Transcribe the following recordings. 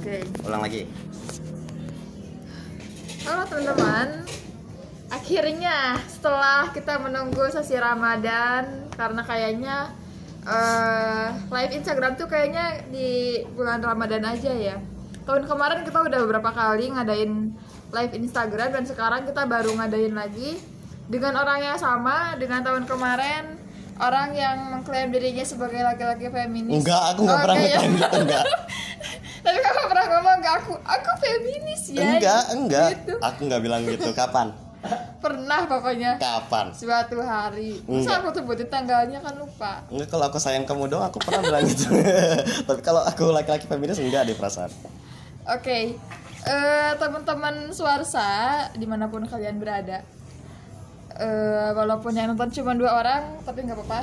Oke. ulang lagi Halo teman-teman. Akhirnya setelah kita menunggu sesi Ramadan karena kayaknya eh, live Instagram tuh kayaknya di bulan Ramadan aja ya. Tahun kemarin kita udah beberapa kali ngadain live Instagram dan sekarang kita baru ngadain lagi dengan orang yang sama dengan tahun kemarin orang yang mengklaim dirinya sebagai laki-laki feminis. enggak aku nggak pernah Oke, ya. gitu enggak Tapi kamu pernah ngomong ke aku, aku feminis ya. enggak enggak Gitu. aku nggak bilang gitu kapan Pernah pokoknya kapan suatu hari. Masa aku sebutin tanggalnya kan lupa. Enggak kalau aku sayang kamu doang aku pernah bilang gitu tapi kalau aku laki-laki feminis enggak deh perasaan Oke, eh, teman-teman Suarsa di mana pun kalian berada, eh, walaupun yang nonton cuma dua orang, tapi nggak apa-apa.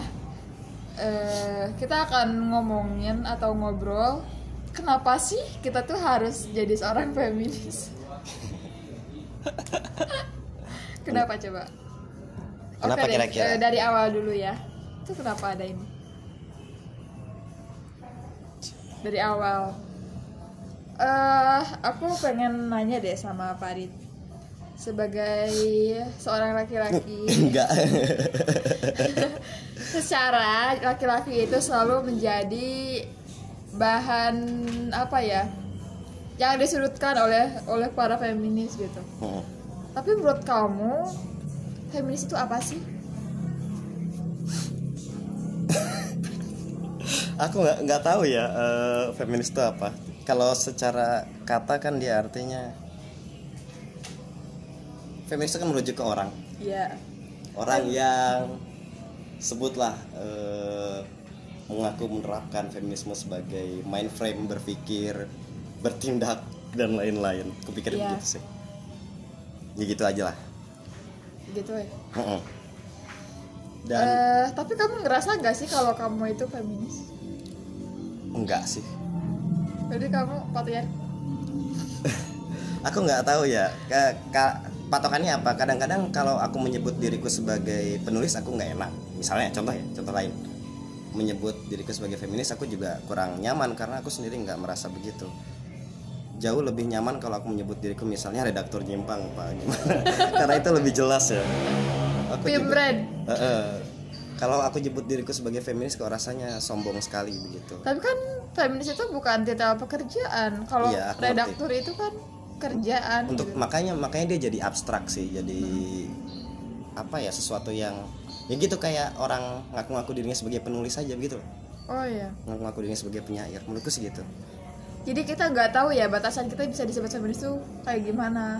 Eh, kita akan ngomongin atau ngobrol kenapa sih kita tuh harus jadi seorang feminis? kenapa coba? Kenapa Oke kira-kira? eh, dari awal dulu ya. Itu kenapa ada ini? Dari awal. eh aku pengen nanya deh sama Farid sebagai seorang laki-laki enggak secara laki-laki itu selalu menjadi bahan apa ya yang disudutkan oleh oleh para feminis gitu. Mm. tapi menurut kamu feminis itu apa sih? Aku nggak nggak tahu ya eh, feminis itu apa. Kalau secara kata kan dia artinya feminis itu kan merujuk ke orang. Ya orang yang sebutlah eh, mengaku menerapkan feminisme sebagai mind frame berpikir bertindak dan lain-lain. Kupikir Iya. begitu sih. Ya gitu aja lah. Gitu ya. Dan Eh, tapi kamu ngerasa gak sih kalau kamu itu feminis? Enggak sih. Jadi kamu patriar aku nggak tahu ya. Ka- ka- patokannya apa? Kadang-kadang kalau aku menyebut diriku sebagai penulis aku nggak enak. Misalnya contoh ya contoh lain menyebut diriku sebagai feminis aku juga kurang nyaman karena aku sendiri nggak merasa begitu jauh lebih nyaman kalau aku menyebut diriku misalnya redaktur nyimpang pak gimana karena itu lebih jelas ya aku juga-. Eh, eh. kalau aku nyebut diriku sebagai feminis kok rasanya sombong sekali begitu Tapi kan feminis itu bukan titel pekerjaan. Kalau aku redaktur itu kan kerjaan. untuk gitu. makanya makanya dia jadi abstrak sih jadi apa ya sesuatu yang ya gitu kayak orang ngaku-ngaku dirinya sebagai penulis aja begitu Oh iya. ngaku-ngaku dirinya sebagai penyair menurutku sih gitu Jadi kita nggak tahu ya batasan kita bisa disebut feminis itu kayak gimana.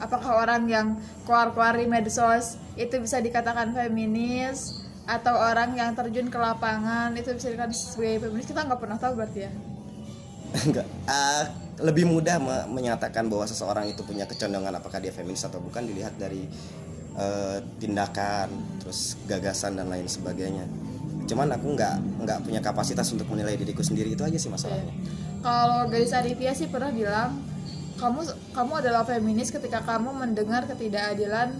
Apakah orang yang keluar-keluar di medsos itu bisa dikatakan feminis atau orang yang terjun ke lapangan itu bisa dikatakan sebagai feminis kita nggak pernah tahu berarti ya. enggak ah, lebih mudah me- menyatakan bahwa seseorang itu punya kecondongan apakah dia feminis atau bukan dilihat dari eh, tindakan terus gagasan dan lain sebagainya. Cuman aku nggak nggak punya kapasitas untuk menilai diriku sendiri itu aja sih masalahnya. Kalau Gadis Arifia sih pernah bilang kamu kamu adalah feminis ketika kamu mendengar ketidakadilan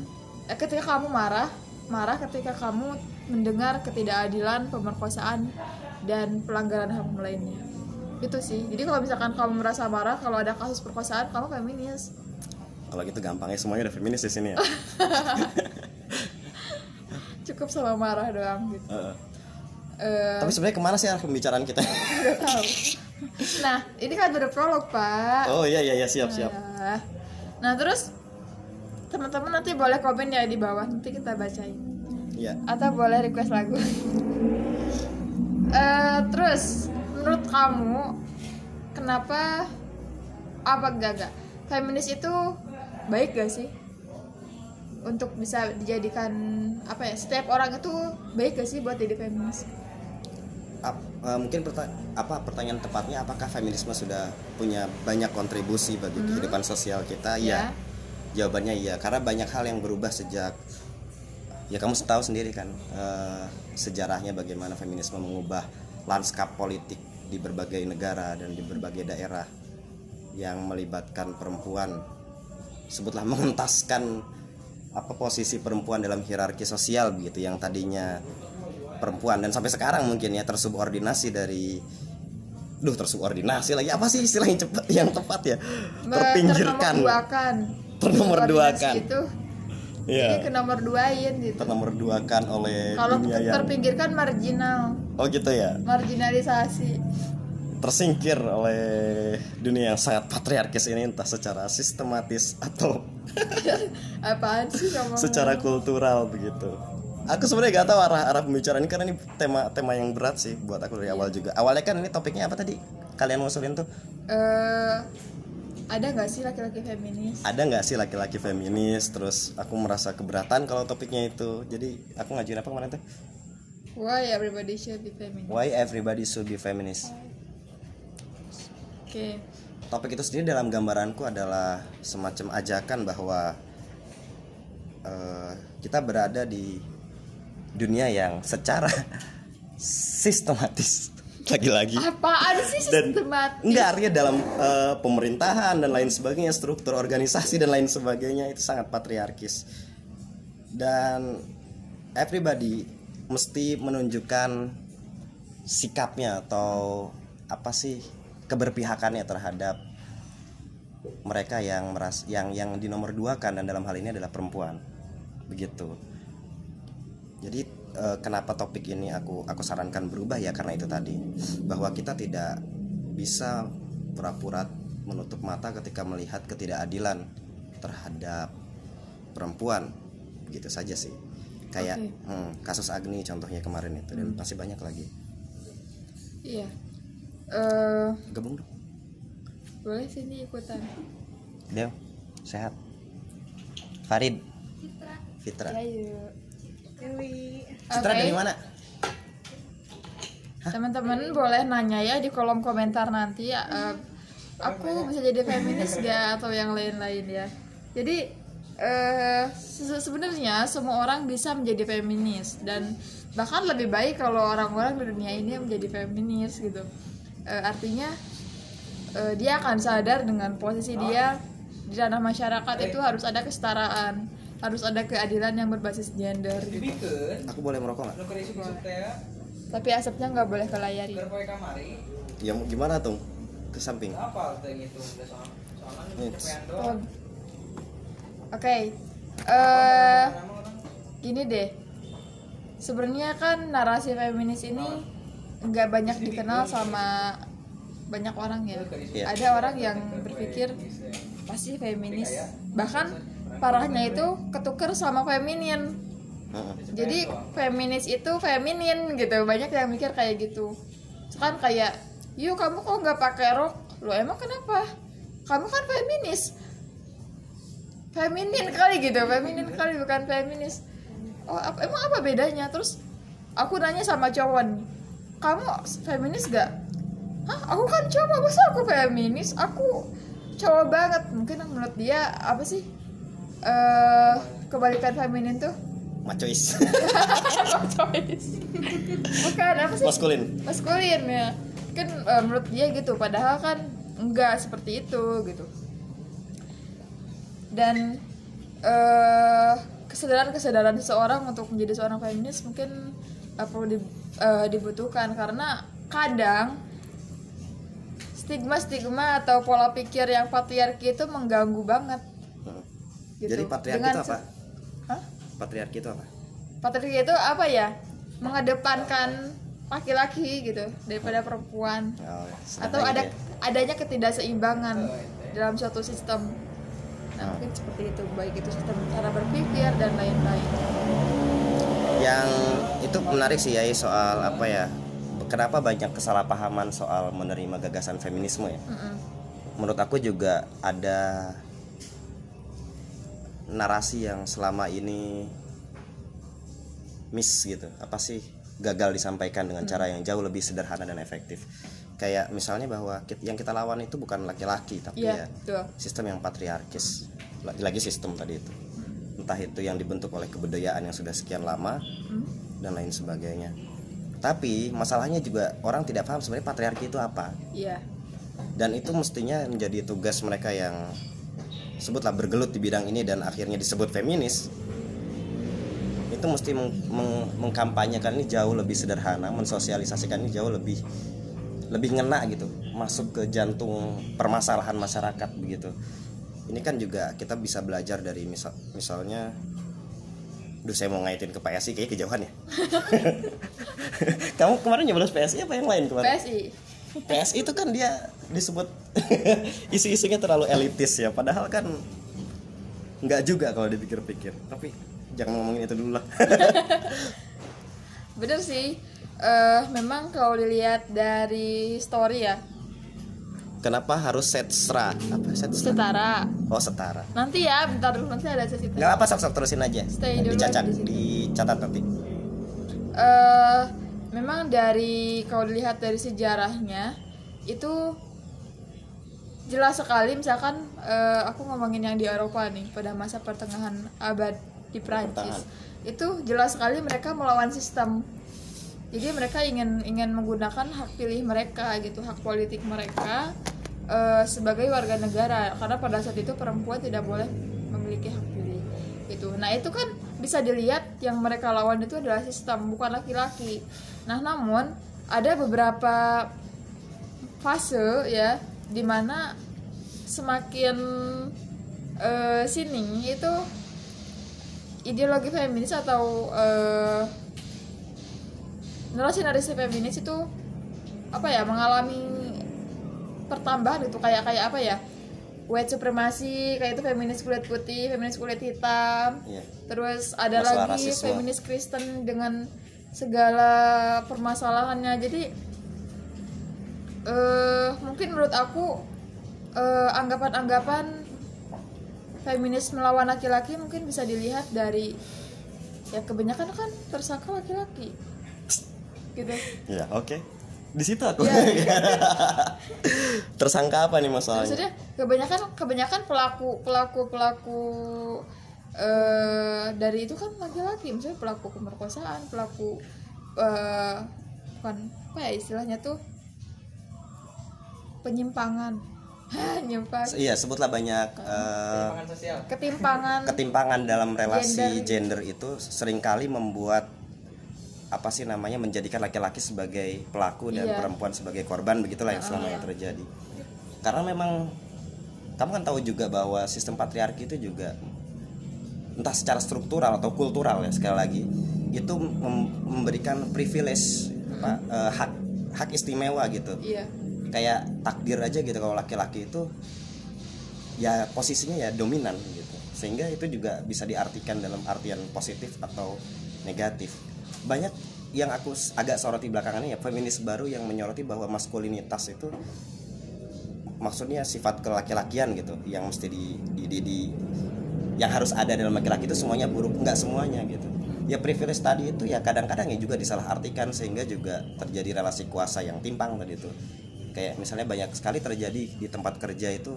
eh, ketika kamu marah marah ketika kamu mendengar ketidakadilan pemerkosaan dan pelanggaran HAM lainnya. Itu sih. Jadi kalau misalkan kamu merasa marah kalau ada kasus perkosaan kamu feminis kalau gitu gampangnya semuanya udah feminis di sini ya. Cukup sama marah doang gitu. Heeh. Eh, tapi sebenarnya ke mana sih arah pembicaraan kita? Nggak tahu. Nah ini kan udah prolog pak. Oh iya iya iya siap siap. Ya. Nah terus teman-teman nanti boleh komen ya di bawah nanti kita bacain. Iya. Atau boleh request lagu. Eh terus menurut kamu kenapa apa enggak? Feminis itu baik gak sih? Untuk bisa dijadikan apa ya setiap orang itu baik gak sih buat jadi feminis? Ap- eh, mungkin perta- apa pertanyaan tepatnya apakah feminisme sudah punya banyak kontribusi bagi kehidupan sosial kita? Ya. iya. Jawabannya iya karena banyak hal yang berubah sejak ya kamu tahu sendiri kan eh, sejarahnya bagaimana feminisme mengubah lanskap politik di berbagai negara dan di berbagai daerah yang melibatkan perempuan sebutlah mengentaskan apa posisi perempuan dalam hierarki sosial begitu yang tadinya perempuan. Dan sampai sekarang mungkin ya tersubordinasi dari duh tersubordinasi lagi. Apa sih istilah yang cepat yang tepat ya? Terpinggirkan. Ternomorduakan. Subordinasi itu Iya. jadi ke nomor duain gitu. Ternomorduakan oleh kalau dunia yang terpinggirkan marginal. Oh gitu ya? Marginalisasi tersingkir oleh dunia yang sangat patriarkis ini entah secara sistematis atau apaan sih kamu secara kultural begitu. Aku sebenarnya gak tahu arah arah pembicaraan ini karena ini tema tema yang berat sih buat aku dari awal juga. Awalnya kan ini topiknya apa tadi? Kalian ngusulin tuh Eh, ada nggak sih laki-laki feminis ada nggak sih laki-laki feminis? Terus aku merasa keberatan kalau topiknya itu. Jadi aku ngajuin apa kemarin tuh? why everybody should be feminist Why everybody should be feminist? Oke. Topik itu sendiri dalam gambaranku adalah semacam ajakan bahwa eh, kita berada di dunia yang secara sistematis lagi-lagi. Apaan sih dan sistematis? enggak artinya dalam eh, pemerintahan dan lain sebagainya struktur organisasi dan lain sebagainya itu sangat patriarkis. Dan everybody mesti menunjukkan sikapnya atau apa sih keberpihakannya terhadap mereka yang meras yang yang dinomor dua kan dan dalam hal ini adalah perempuan. Begitu. Jadi eh, kenapa topik ini aku aku sarankan berubah ya karena itu tadi. Bahwa kita tidak bisa pura-pura menutup mata ketika melihat ketidakadilan terhadap perempuan. Begitu saja sih. Kayak Oke. hmm, kasus Agni contohnya kemarin itu dan masih banyak lagi. Iya Eh, gabung dong. boleh sini ikutan. Deo sehat. Farid. Fitra. Ya yuk. Fitra Oke. dari mana? Teman-teman boleh nanya ya di kolom komentar nanti eh, aku bisa jadi feminis gak atau yang lain-lain ya? Jadi eh se- sebenarnya semua orang bisa menjadi feminis dan bahkan lebih baik kalau orang-orang di dunia ini menjadi feminis gitu Eh, artinya eh, dia akan sadar dengan posisi dia di ranah masyarakat itu harus ada kesetaraan harus ada keadilan yang berbasis gender gitu. Aku boleh merokok nggak tapi asapnya nggak boleh poe kamari, ya mau gimana tuh ke samping Oh. Oke, eh gini deh. Sebenarnya kan narasi feminis ini nggak banyak dikenal sama banyak orang ya. Iya. Ada orang yang berpikir pasti feminis. Bahkan parahnya itu ketuker sama feminin. Heeh. Jadi feminis itu feminin gitu. Banyak yang mikir kayak gitu. Kan kayak, yuk kamu kok nggak pakai rok? Lo emang kenapa? Kamu kan feminis. Feminin kali gitu, feminin kali bukan feminis. Oh, apa, emang apa bedanya? Terus aku nanya sama cowok kamu feminis gak? Hah, aku kan cowok, masa aku feminis? Aku cowok banget. Mungkin menurut dia apa sih? eh kebalikan feminin tuh macois bukan apa sih maskulin maskulin ya kan eh, menurut dia gitu padahal kan enggak seperti itu gitu dan eh kesadaran kesadaran seseorang untuk menjadi seorang feminis mungkin eh, perlu di- eh, dibutuhkan karena kadang stigma stigma atau pola pikir yang patriarki itu mengganggu banget Heeh. gitu. jadi patriarki Dengan itu apa Hah? patriarki itu apa patriarki itu apa ya mengedepankan laki-laki gitu daripada perempuan oh, atau ada ya. adanya ketidakseimbangan dalam suatu sistem nah Oh. mungkin seperti itu baik itu sistem cara berpikir dan lain-lain yang itu menarik sih ya soal apa ya kenapa banyak kesalahpahaman soal menerima gagasan feminisme ya? Mm-mm. menurut aku juga ada narasi yang selama ini miss gitu. Apa sih gagal disampaikan dengan cara yang jauh lebih sederhana dan efektif? Kayak misalnya bahwa yang kita lawan itu bukan laki-laki tapi iya ya betul. sistem yang patriarkis. Lagi-lagi sistem tadi itu. Entah itu yang dibentuk oleh kebudayaan yang sudah sekian lama Hmm? Dan lain sebagainya. Tapi masalahnya juga orang tidak paham sebenarnya patriarki itu apa. Iya. Dan itu mestinya menjadi tugas mereka yang sebutlah bergelut di bidang ini dan akhirnya disebut feminis. Itu mesti meng- meng- mengkampanyekan ini jauh lebih sederhana mensosialisasikan ini jauh lebih lebih ngena gitu. Masuk ke jantung permasalahan masyarakat begitu. Ini kan juga kita bisa belajar dari misal misalnya Duh saya mau ngaitin ke PSI kayak kejauhan ya. Kamu kemarin nyoblos PSI apa yang lain kemarin? PSI PSI itu kan dia disebut isu-isunya terlalu elitis ya. Padahal kan nggak juga kalau dipikir-pikir. Tapi jangan ngomongin itu dulu lah. Bener sih. Eh, memang kalau dilihat dari story ya kenapa harus setsra apa setara. Oh setara. Nanti ya bentar dulu nanti ada sesi nggak apa sok terusin aja. Stay dulu dicatat di dicatat nanti. Eh memang dari kalau dilihat dari sejarahnya itu jelas sekali misalkan eh, aku ngomongin yang di Eropa nih pada masa pertengahan abad di Prancis itu jelas sekali mereka melawan sistem jadi mereka ingin ingin menggunakan hak pilih mereka gitu hak politik mereka eh, sebagai warga negara. Karena pada saat itu perempuan tidak boleh memiliki hak pilih gitu. Nah itu kan bisa dilihat yang mereka lawan itu adalah sistem bukan laki-laki. Nah namun ada beberapa fase ya di mana semakin eh, sini itu ideologi feminis atau eh, narasi-narasi feminis itu apa ya mengalami pertambahan itu kayak kayak apa ya white supremacy kayak itu feminis kulit putih feminis kulit hitam Iya. terus ada Masalah lagi rasisme. feminis Kristen dengan segala permasalahannya jadi eh mungkin menurut aku eh, anggapan-anggapan feminis melawan laki-laki mungkin bisa dilihat dari ya kebanyakan kan tersangka laki-laki gitu. Ya oke. Di situ aku. Iya. tersangka apa nih masalahnya? Maksudnya kebanyakan kebanyakan pelaku pelaku pelaku eh dari itu kan laki-laki. Misalnya pelaku pemerkosaan pelaku eh bukan apa ya istilahnya tuh? Penyimpangan. Nyimpang iya sebutlah banyak sosial. ketimpangan ketimpangan dalam relasi Gender. gender, itu sering kali membuat apa sih namanya menjadikan laki-laki sebagai pelaku dan Iya. perempuan sebagai korban begitulah yang selama ini terjadi. Karena memang kamu kan tahu juga bahwa sistem patriarki itu juga entah secara struktural atau kultural ya sekali lagi itu mem- memberikan privilege apa, eh, hak hak istimewa gitu. Iya. Kayak takdir aja gitu kalau laki-laki itu ya posisinya ya dominan gitu. Sehingga itu juga bisa diartikan dalam artian positif atau negatif banyak yang aku agak soroti belakangan ya feminis baru yang menyoroti bahwa maskulinitas itu maksudnya sifat kelaki-lakian gitu yang mesti di, di, di, di- yang harus ada dalam laki-laki itu semuanya buruk nggak semuanya gitu. Ya privilege tadi itu ya kadang-kadang ya juga disalahartikan sehingga juga terjadi relasi kuasa yang timpang tadi itu. Kayak misalnya banyak sekali terjadi di tempat kerja itu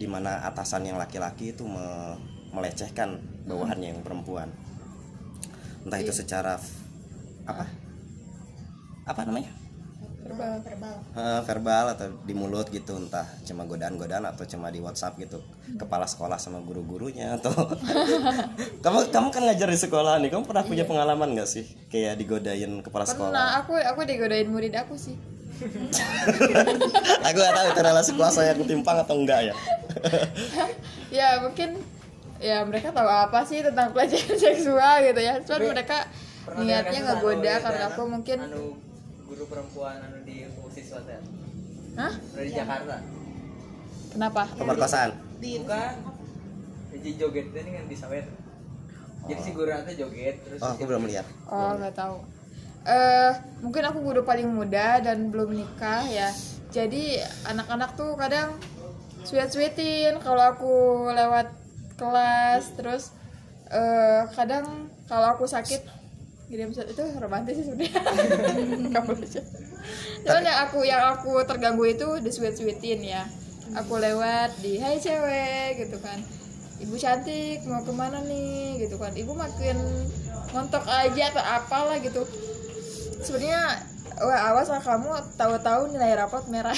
di mana atasan yang laki-laki itu me- melecehkan bawahannya yang perempuan entah itu secara f- apa? Apa namanya? Verbal verbal. Eh, verbal atau di mulut gitu entah cuma godaan-godaan atau cuma di WhatsApp gitu. Kepala sekolah sama guru-gurunya atau kamu kamu kan ngajar di sekolah nih kamu pernah punya pengalaman nggak sih kayak digodain kepala sekolah? pernah aku aku digodain murid aku sih. Aku gak tahu itu relasi kuasa yang timpang atau enggak ya. Ya mungkin ya mereka tahu apa sih tentang pelecehan seksual gitu ya. Cuman mereka Pernah niatnya dengar ngegoda anu, karena ya, aku mungkin anu guru perempuan anu di siswa teh. hah? Dari Jakarta. kenapa? Pemerkosaan. Bukan. Jadi joget teh kan di sawet. Jadi si guru nanti joget terus oh aku belum lihat. Oh nggak tahu. Eh mungkin aku guru paling muda dan belum nikah ya. Jadi anak-anak tuh kadang sweet sweetin kalau aku lewat kelas terus eh kadang kalau aku sakit gini bisa itu romantis sih sebenarnya. Kamu aja. cuman yang aku yang aku terganggu itu di sweet sweetin ya. Aku lewat di hai cewek gitu kan. Ibu cantik mau ke mana nih? Gitu kan. Ibu makin ngontok aja atau apalah gitu. Sebenarnya wah awas lah kamu tahu-tahu nilai rapot merah.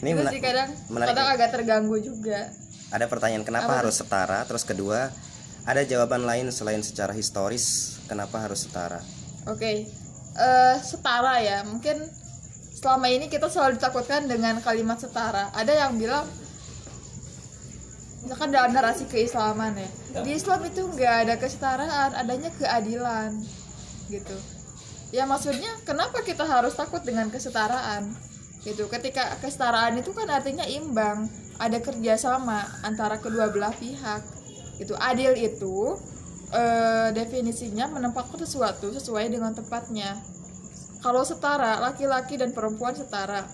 Ini mena- sih kadang menarik kadang agak terganggu juga ada pertanyaan kenapa harus setara? Terus kedua ada jawaban lain selain secara historis kenapa harus setara? Oke, eh setara ya. Mungkin selama ini kita selalu ditakutkan dengan kalimat setara. Ada yang bilang misalkan dalam narasi keislaman ya. di Islam itu nggak ada kesetaraan adanya keadilan gitu. Ya maksudnya kenapa kita harus takut dengan kesetaraan gitu. Ketika kesetaraan itu kan artinya imbang. Ada kerjasama antara kedua belah pihak. Gitu. Adil itu eh, definisinya menempatkan sesuatu sesuai dengan tempatnya. Kalau setara laki-laki dan perempuan setara.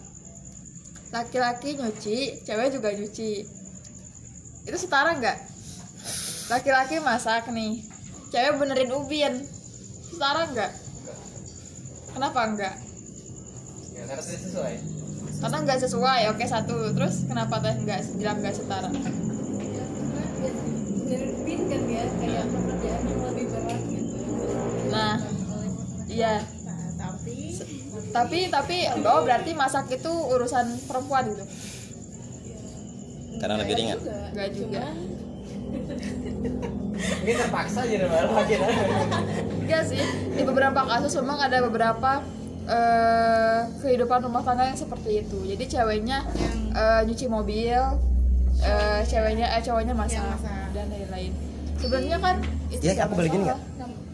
Laki-laki nyuci cewek juga nyuci. Itu setara nggak? Laki-laki masak nih. Cewek benerin ubin. Setara nggak? Kenapa enggak ya karena sesuai karena nggak sesuai oke satu. Terus kenapa teh nggak bilang nggak setara? Kan ya kayak pekerjaan yang lebih berat gitu. Nah iya. Nah, tapi tapi tapi oh berarti masak itu urusan perempuan gitu? Karena lebih ringan. nggak juga. Mungkin terpaksa jadi malah makin Enggak sih, di beberapa kasus memang ada beberapa eh, kehidupan rumah tangga yang seperti itu. Jadi ceweknya eh, nyuci mobil, eh, ceweknya eh cowoknya masak, Yang masak. dan lain-lain. Sebenarnya kan itu Iya, nggak aku boleh gini masalah.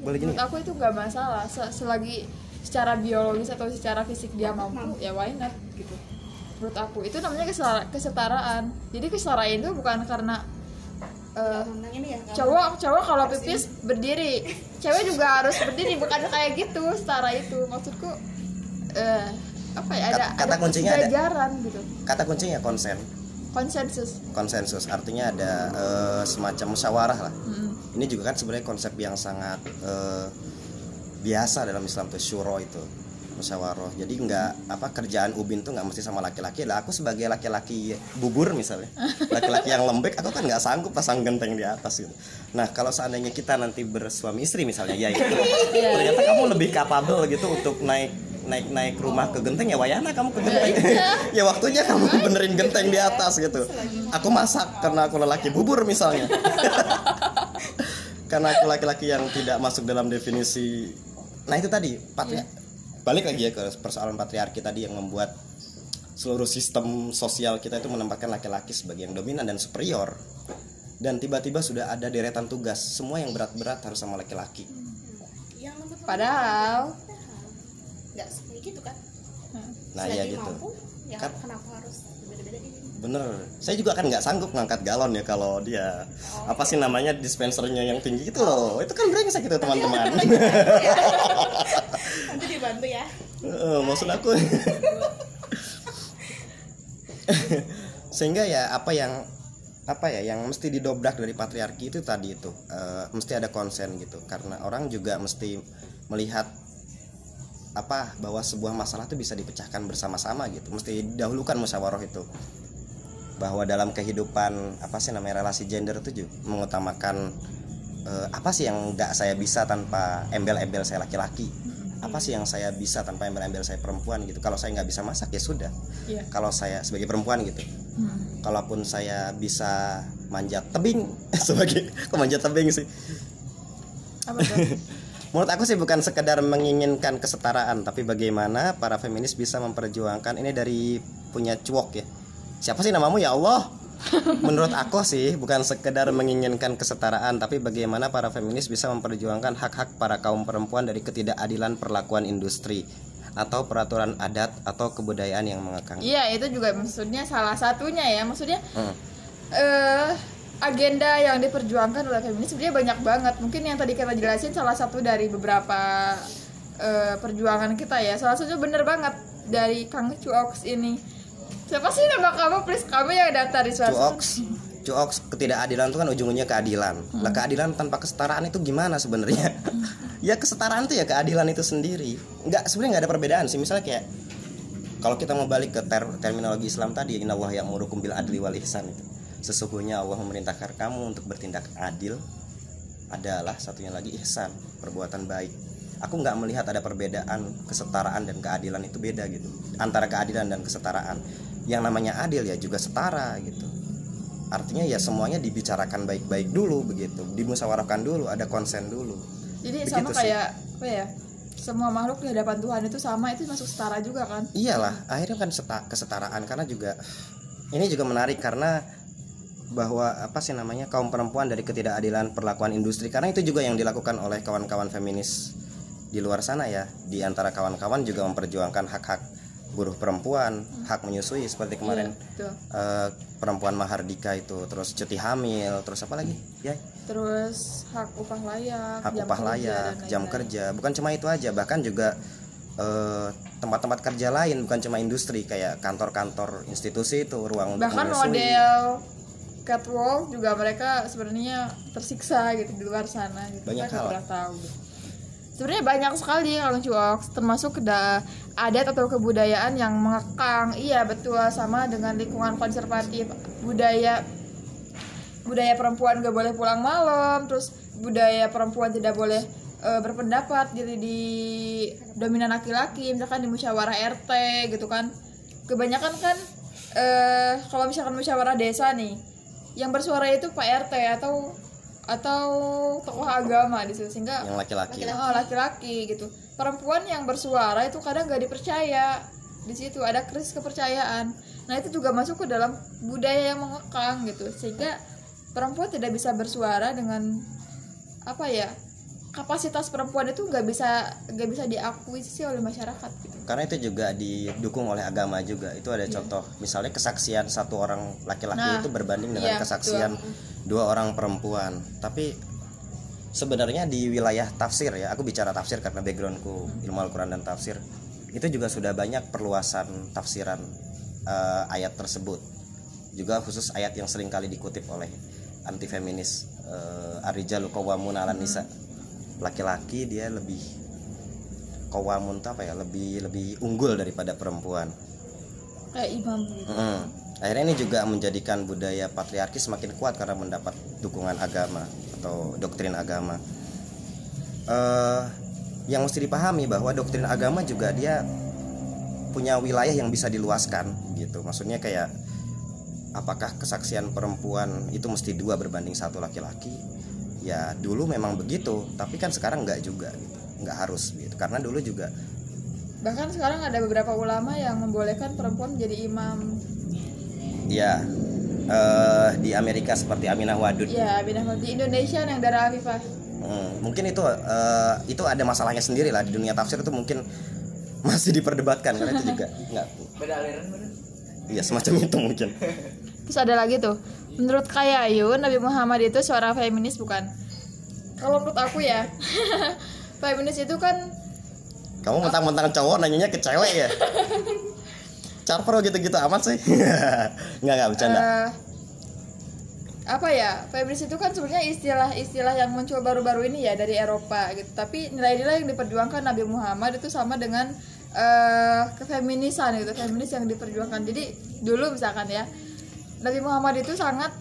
boleh gini aku itu nggak masalah. Se- selagi secara biologis atau secara fisik dia mampu, ya why not gitu. Menurut aku itu namanya kesetara- kesetaraan. Jadi kesetaraan itu bukan karena eh, ya kalau- cowok cowok kalau pipis berdiri cewek juga harus berdiri bukan kayak gitu setara itu maksudku eh apa ya ada Kata- kuncinya ada. kesejajaran gitu. Kata kuncinya konsen. Konsensus. Konsensus artinya ada eh, semacam musyawarah lah. Mm. ini juga kan sebenarnya konsep yang sangat eh, biasa dalam Islam tuh syuro itu musyawarah. Jadi nggak apa kerjaan ubin tuh nggak mesti sama laki-laki. Lah aku sebagai laki-laki bubur misalnya laki-laki yang lembek aku kan nggak sanggup pasang genteng di atas gitu. Nah kalau seandainya kita nanti bersuami istri misalnya ya itu. Ternyata kamu lebih capable gitu untuk naik naik naik rumah ke genteng ya wayana kamu ke genteng. Ya waktunya kamu benerin genteng di atas gitu. Aku masak karena aku lelaki bubur misalnya. Karena aku laki-laki yang tidak masuk dalam definisi. Nah itu tadi patri balik lagi ya ke persoalan patriarki tadi yang membuat seluruh sistem sosial kita itu menempatkan laki-laki sebagai yang dominan dan superior. Dan tiba-tiba sudah ada deretan tugas. Semua yang berat-berat harus sama laki-laki. Padahal nggak seperti gitu kan nah Selagi ya gitu. mampu, ya Kan- kenapa harus beda-beda ini? Bener. Saya juga kan nggak sanggup ngangkat galon ya kalau dia apa sih namanya dispensernya yang tinggi itu loh. Itu kan brengsek itu teman-teman. nanti dibantu ya. Eh, maksud aku. Sehingga ya apa yang apa ya yang mesti didobrak dari patriarki itu tadi itu eh, mesti ada konsen gitu. Karena orang juga mesti melihat apa bahwa sebuah masalah itu bisa dipecahkan bersama-sama gitu. Mesti dahulukan musyawarah itu. Bahwa dalam kehidupan apa sih namanya relasi gender itu juga mengutamakan eh, apa sih yang nggak saya bisa tanpa embel-embel saya laki-laki? Apa sih yang saya bisa tanpa embel-embel saya perempuan gitu? Kalau saya nggak bisa masak ya sudah. Iya. kalau saya sebagai perempuan gitu. Hmm. kalaupun saya bisa manjat tebing sebagai kok manjat tebing sih? Apa Menurut aku sih bukan sekedar menginginkan kesetaraan, tapi bagaimana para feminis bisa memperjuangkan ini dari punya cuok ya. Siapa sih namamu ya Allah? Menurut aku sih bukan sekedar menginginkan kesetaraan, tapi bagaimana para feminis bisa memperjuangkan hak-hak para kaum perempuan dari ketidakadilan perlakuan industri atau peraturan adat atau kebudayaan yang mengekang. iya itu juga maksudnya salah satunya ya maksudnya Hmm. eh agenda yang diperjuangkan oleh feminis sebenarnya banyak banget mungkin yang tadi kita jelasin salah satu dari beberapa eh, perjuangan kita ya salah satunya bener banget dari Kang Cuoks ini siapa sih nama kamu please kamu yang daftar di swasta Cuoks, cuoks ketidakadilan itu kan ujung-ujungnya keadilan. Lah keadilan tanpa kesetaraan itu gimana sebenarnya? ya kesetaraan itu ya keadilan itu sendiri. Enggak sebenarnya nggak ada perbedaan sih. Misalnya kayak kalau kita mau balik ke ter- terminologi Islam tadi, Inna Allah yang bil adli wal ihsan itu. Sesungguhnya Allah memerintahkan kamu untuk bertindak adil adalah satunya lagi ihsan, perbuatan baik. Aku nggak melihat ada perbedaan kesetaraan dan keadilan itu beda gitu. Antara keadilan dan kesetaraan. Yang namanya adil ya juga setara gitu. Artinya ya semuanya dibicarakan baik-baik dulu begitu, dimusyawarahkan dulu, ada konsen dulu. jadi Begitu sama sih. kayak apa ya semua makhluk di hadapan Tuhan itu sama itu masuk setara juga kan iyalah akhirnya kan seta- kesetaraan karena juga ini juga menarik karena bahwa apa sih namanya kaum perempuan dari ketidakadilan perlakuan industri. Karena itu juga yang dilakukan oleh kawan-kawan feminis di luar sana ya. Di antara kawan-kawan juga memperjuangkan hak-hak buruh perempuan hak menyusui seperti kemarin Iya, eh, perempuan mahardika itu terus cuti hamil terus apa lagi? Ya. Terus hak upah layak hak jam upah kerja, layak dan jam kerja. Bukan cuma itu aja bahkan juga eh, tempat-tempat kerja lain bukan cuma industri kayak kantor-kantor institusi itu ruang untuk bahkan model catwalk juga mereka sebenarnya tersiksa gitu di luar sana gitu. Banyak Kita nggak pernah tahu. Gitu. sebenarnya banyak sekali kalau cuok termasuk da- adat atau kebudayaan yang mengekang. Iya betul sama dengan lingkungan konservatif. Budaya budaya perempuan gak boleh pulang malam terus budaya perempuan tidak boleh eh, berpendapat jadi di dominan laki-laki misalkan di musyawarah RT gitu kan. Kebanyakan kan eh kalau misalkan musyawarah desa nih yang bersuara itu Pak RT atau atau tokoh agama di situ sehingga yang laki-laki. oh, laki-laki gitu. Perempuan yang bersuara itu kadang gak dipercaya. Di situ ada krisis kepercayaan. Nah itu juga masuk ke dalam budaya yang mengekang gitu. Sehingga perempuan tidak bisa bersuara dengan apa ya kapasitas perempuan itu nggak bisa nggak bisa diakui sih oleh masyarakat gitu. Karena itu juga didukung oleh agama juga. Itu ada contoh misalnya kesaksian satu orang laki-laki. Nah, itu berbanding dengan iya, kesaksian dua orang perempuan. Tapi sebenarnya di wilayah tafsir ya aku bicara tafsir karena backgroundku ilmu Al-Quran dan tafsir itu juga sudah banyak perluasan tafsiran eh, ayat tersebut. Juga khusus ayat yang sering kali dikutip oleh anti feminis uh, arijalu qawwamun 'alan nisa laki-laki dia lebih kawamun tuh apa ya? Lebih lebih unggul daripada perempuan. Kayak imam gitu. Mm. akhirnya ini juga menjadikan budaya patriarki semakin kuat karena mendapat dukungan agama atau doktrin agama. Eh, yang mesti dipahami bahwa doktrin agama juga dia punya wilayah yang bisa diluaskan gitu. Maksudnya kayak apakah kesaksian perempuan itu mesti dua berbanding satu laki-laki ya dulu memang begitu tapi kan sekarang nggak juga gitu nggak harus gitu. Karena dulu juga bahkan sekarang ada beberapa ulama yang membolehkan perempuan menjadi imam. Ya eh, di Amerika seperti Aminah Wadud. Ya bina di Indonesia yang darah Afifah. Hmm, mungkin itu eh, itu ada masalahnya sendiri lah di dunia tafsir itu mungkin masih diperdebatkan karena itu juga nggak beda aliran bener ya semacam itu mungkin. Terus ada lagi tuh, menurut Kayayu Nabi Muhammad itu seorang feminis bukan? Kalau menurut aku ya, feminis itu kan kamu mentang-mentang cowok nanyanya ke cewek ya Carpro gitu-gitu amat sih nggak nggak bercanda eh, apa ya? Feminis itu kan sebenarnya istilah-istilah yang muncul baru-baru ini ya dari Eropa gitu. Tapi nilai-nilai yang diperjuangkan Nabi Muhammad itu sama dengan eh kefeminisan gitu, feminis yang diperjuangkan. Jadi dulu misalkan ya, Nabi Muhammad itu sangat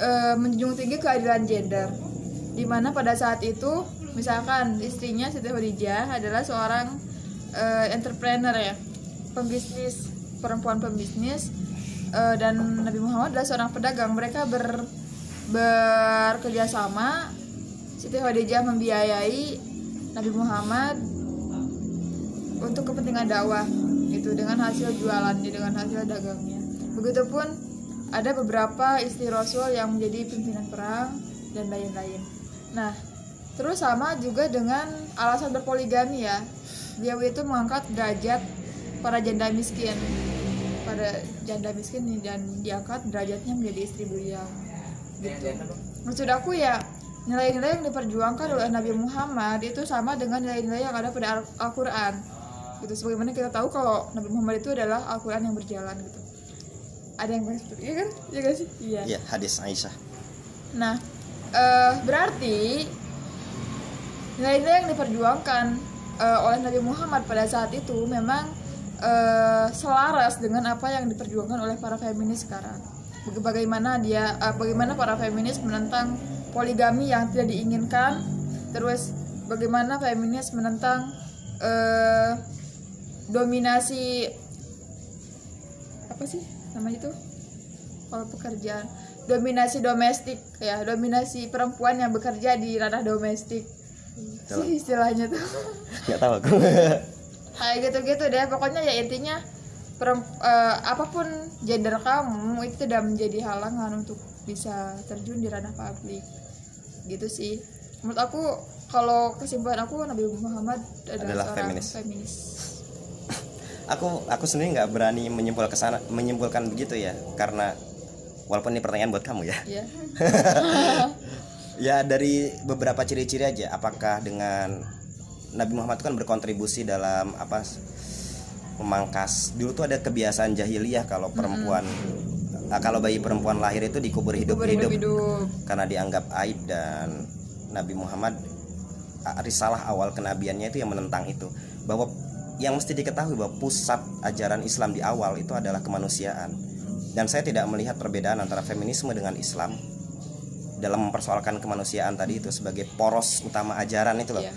eh, menjunjung tinggi keadilan gender. Di mana pada saat itu misalkan istrinya Siti Khadijah adalah seorang eh, entrepreneur ya, pembisnis, perempuan pembisnis eh, dan Nabi Muhammad adalah seorang pedagang. Mereka ber bekerja sama. Siti Khadijah membiayai Nabi Muhammad untuk kepentingan dakwah itu dengan hasil jualannya dengan hasil dagangnya. Begitupun ada beberapa istri Rasul yang menjadi pimpinan perang dan lain-lain. Nah, terus sama juga dengan alasan berpoligami ya. Beliau itu mengangkat derajat para janda miskin pada janda miskin dan diangkat derajatnya menjadi istri beliau gitu. Maksud aku ya nilai-nilai yang diperjuangkan oleh Nabi Muhammad itu sama dengan nilai-nilai yang ada pada Al- Al-Quran gitu sebagaimana kita tahu kalau Nabi Muhammad itu adalah Al-Quran yang berjalan gitu ada yang seperti iya kan? Iya gak sih? Iya. Ya hadis Aisyah. Nah, eh, berarti nilai-nilai yang diperjuangkan eh, oleh Nabi Muhammad pada saat itu memang eh, selaras dengan apa yang diperjuangkan oleh para feminis sekarang. Baga- Bagaimana dia, eh, bagaimana para feminis menentang poligami yang tidak diinginkan, terus bagaimana feminis menentang eh, dominasi apa sih nama itu kalau pekerjaan dominasi domestik ya dominasi perempuan yang bekerja di ranah domestik Betul. sih istilahnya tuh nggak tahu aku kayak gitu-gitu deh pokoknya ya intinya eh, apa pun gender kamu itu tidak menjadi halangan untuk bisa terjun di ranah publik gitu sih menurut aku kalau kesimpulan aku Nabi Muhammad adalah, Adalah seorang feminis. feminis. Aku aku sendiri nggak berani menyimpul ke sana menyimpulkan begitu ya karena walaupun ini pertanyaan buat kamu ya. Ya ya dari beberapa ciri-ciri aja apakah dengan Nabi Muhammad itu kan berkontribusi dalam apa memangkas dulu tuh ada kebiasaan jahiliyah kalau perempuan ah, kalau bayi perempuan lahir itu dikubur kubur hidup-hidup hidup. Karena dianggap aib dan Nabi Muhammad ah, risalah awal kenabiannya itu yang menentang itu. Bahwa yang mesti diketahui bahwa pusat ajaran Islam di awal itu adalah kemanusiaan. Dan saya tidak melihat perbedaan antara feminisme dengan Islam dalam mempersoalkan kemanusiaan tadi itu sebagai poros utama ajaran itu loh. Iya.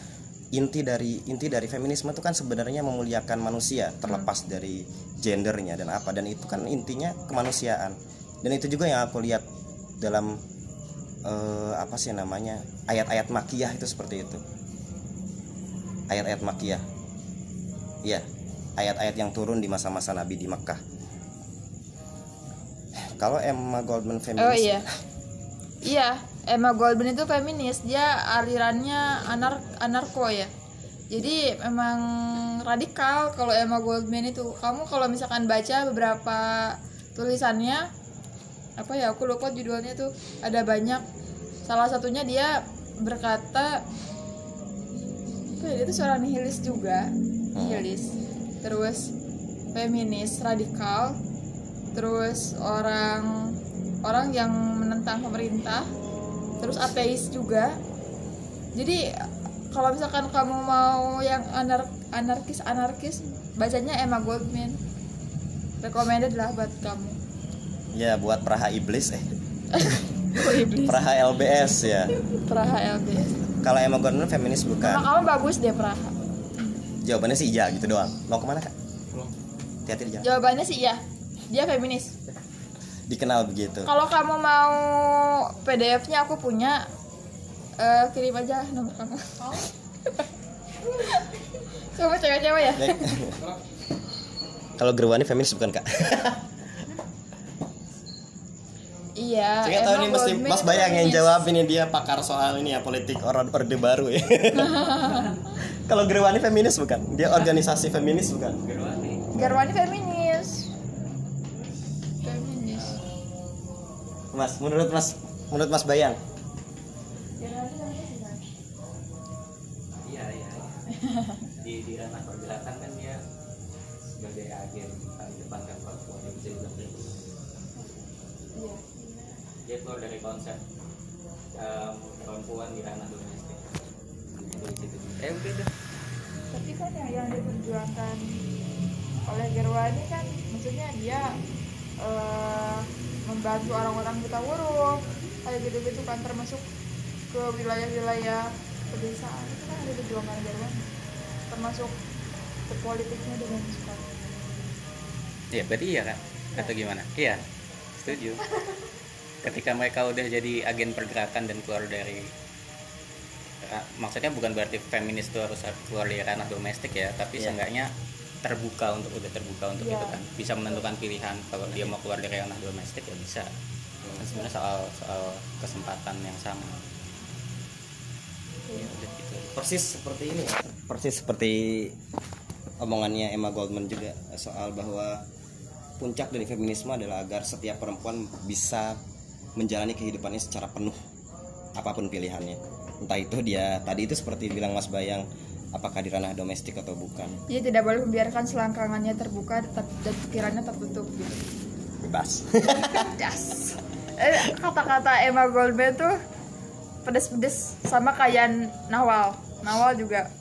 inti dari inti dari feminisme itu kan sebenarnya memuliakan manusia terlepas dari gendernya dan apa. Dan itu kan intinya kemanusiaan. Dan itu juga yang aku lihat dalam eh, apa sih namanya ayat-ayat makiyah itu seperti itu. Ayat-ayat makiyah iya ayat-ayat yang turun di masa-masa Nabi di Mekkah kalau Emma Goldman feminis oh iya. iya Emma Goldman itu feminis. Dia alirannya anar anarko ya. Jadi memang radikal kalau Emma Goldman itu. Kamu kalau misalkan baca beberapa tulisannya apa ya aku lupa judulnya tuh ada banyak. Salah satunya dia berkata apa ya, dia tuh seorang nihilis juga nihilis. Terus feminis radikal. Terus orang orang yang menentang pemerintah. Terus ateis juga. Jadi kalau misalkan kamu mau yang anar anarkis anarkis bacanya Emma Goldman. Recommended lah buat kamu. Ya buat peraha iblis eh. Iblis? Peraha LBS ya. Praha LBS kalau Emma Goldman feminis bukan. Kamu bagus deh Praha jawabannya sih iya gitu doang. Mau ke mana kak? Hati-hati di jalan. Jawabannya sih iya. Dia feminis. Dikenal begitu. Kalau kamu mau PDF-nya aku punya. Eh, kirim aja nomor kamu. Kamu cewek-cewek ya? Kalau Gerwani feminis bukan kak iya saya tahu ini mesti Mas Bayang yang jawab ini dia pakar soal ini ya politik orang orde baru ya. Kalau Gerwani feminis bukan? Dia organisasi feminis bukan? Garwani feminis. Feminis. Mas menurut Mas menurut Mas Bayang? Iya iya. Di di ranah pergerakan kan dia sebagai agen paling depan kan perempuan yang bisa dibilang gitu. Iya. Dia keluar dari konsep em, perempuan di ranah domestik. Itu di situ. Eh udah dah. tapi kan yang yang diperjuangkan oleh Gerwani kan maksudnya dia eh, membantu orang-orang buta huruf kayak gitu-gitu kan termasuk ke wilayah-wilayah pedesaan itu kan ada perjuangan Gerwani termasuk ke politiknya dengan suka Iya berarti iya kan? Atau gimana? Iya. Setuju. Ketika mereka udah jadi agen pergerakan dan keluar dari ra- maksudnya bukan berarti feminis itu harus keluar dari ranah domestik ya, tapi Iya. seenggaknya terbuka untuk udah terbuka untuk Iya. itu kan bisa menentukan pilihan kalau dia mau keluar dari ranah domestik ya bisa kan sebenarnya soal soal kesempatan yang sama ya udah gitu persis seperti ini ya. persis seperti omongannya Emma Goldman juga soal bahwa puncak dari feminisme adalah agar setiap perempuan bisa menjalani kehidupannya secara penuh apa pun pilihannya entah itu dia tadi itu seperti bilang Mas Bayang apakah di ranah domestik atau bukan dia tidak boleh membiarkan selangkangannya terbuka tetap dan pikirannya tertutup gitu bebas Das. Eh, kata-kata Emma Goldman tuh pedes-pedes sama kayak Nawal. Nawal juga.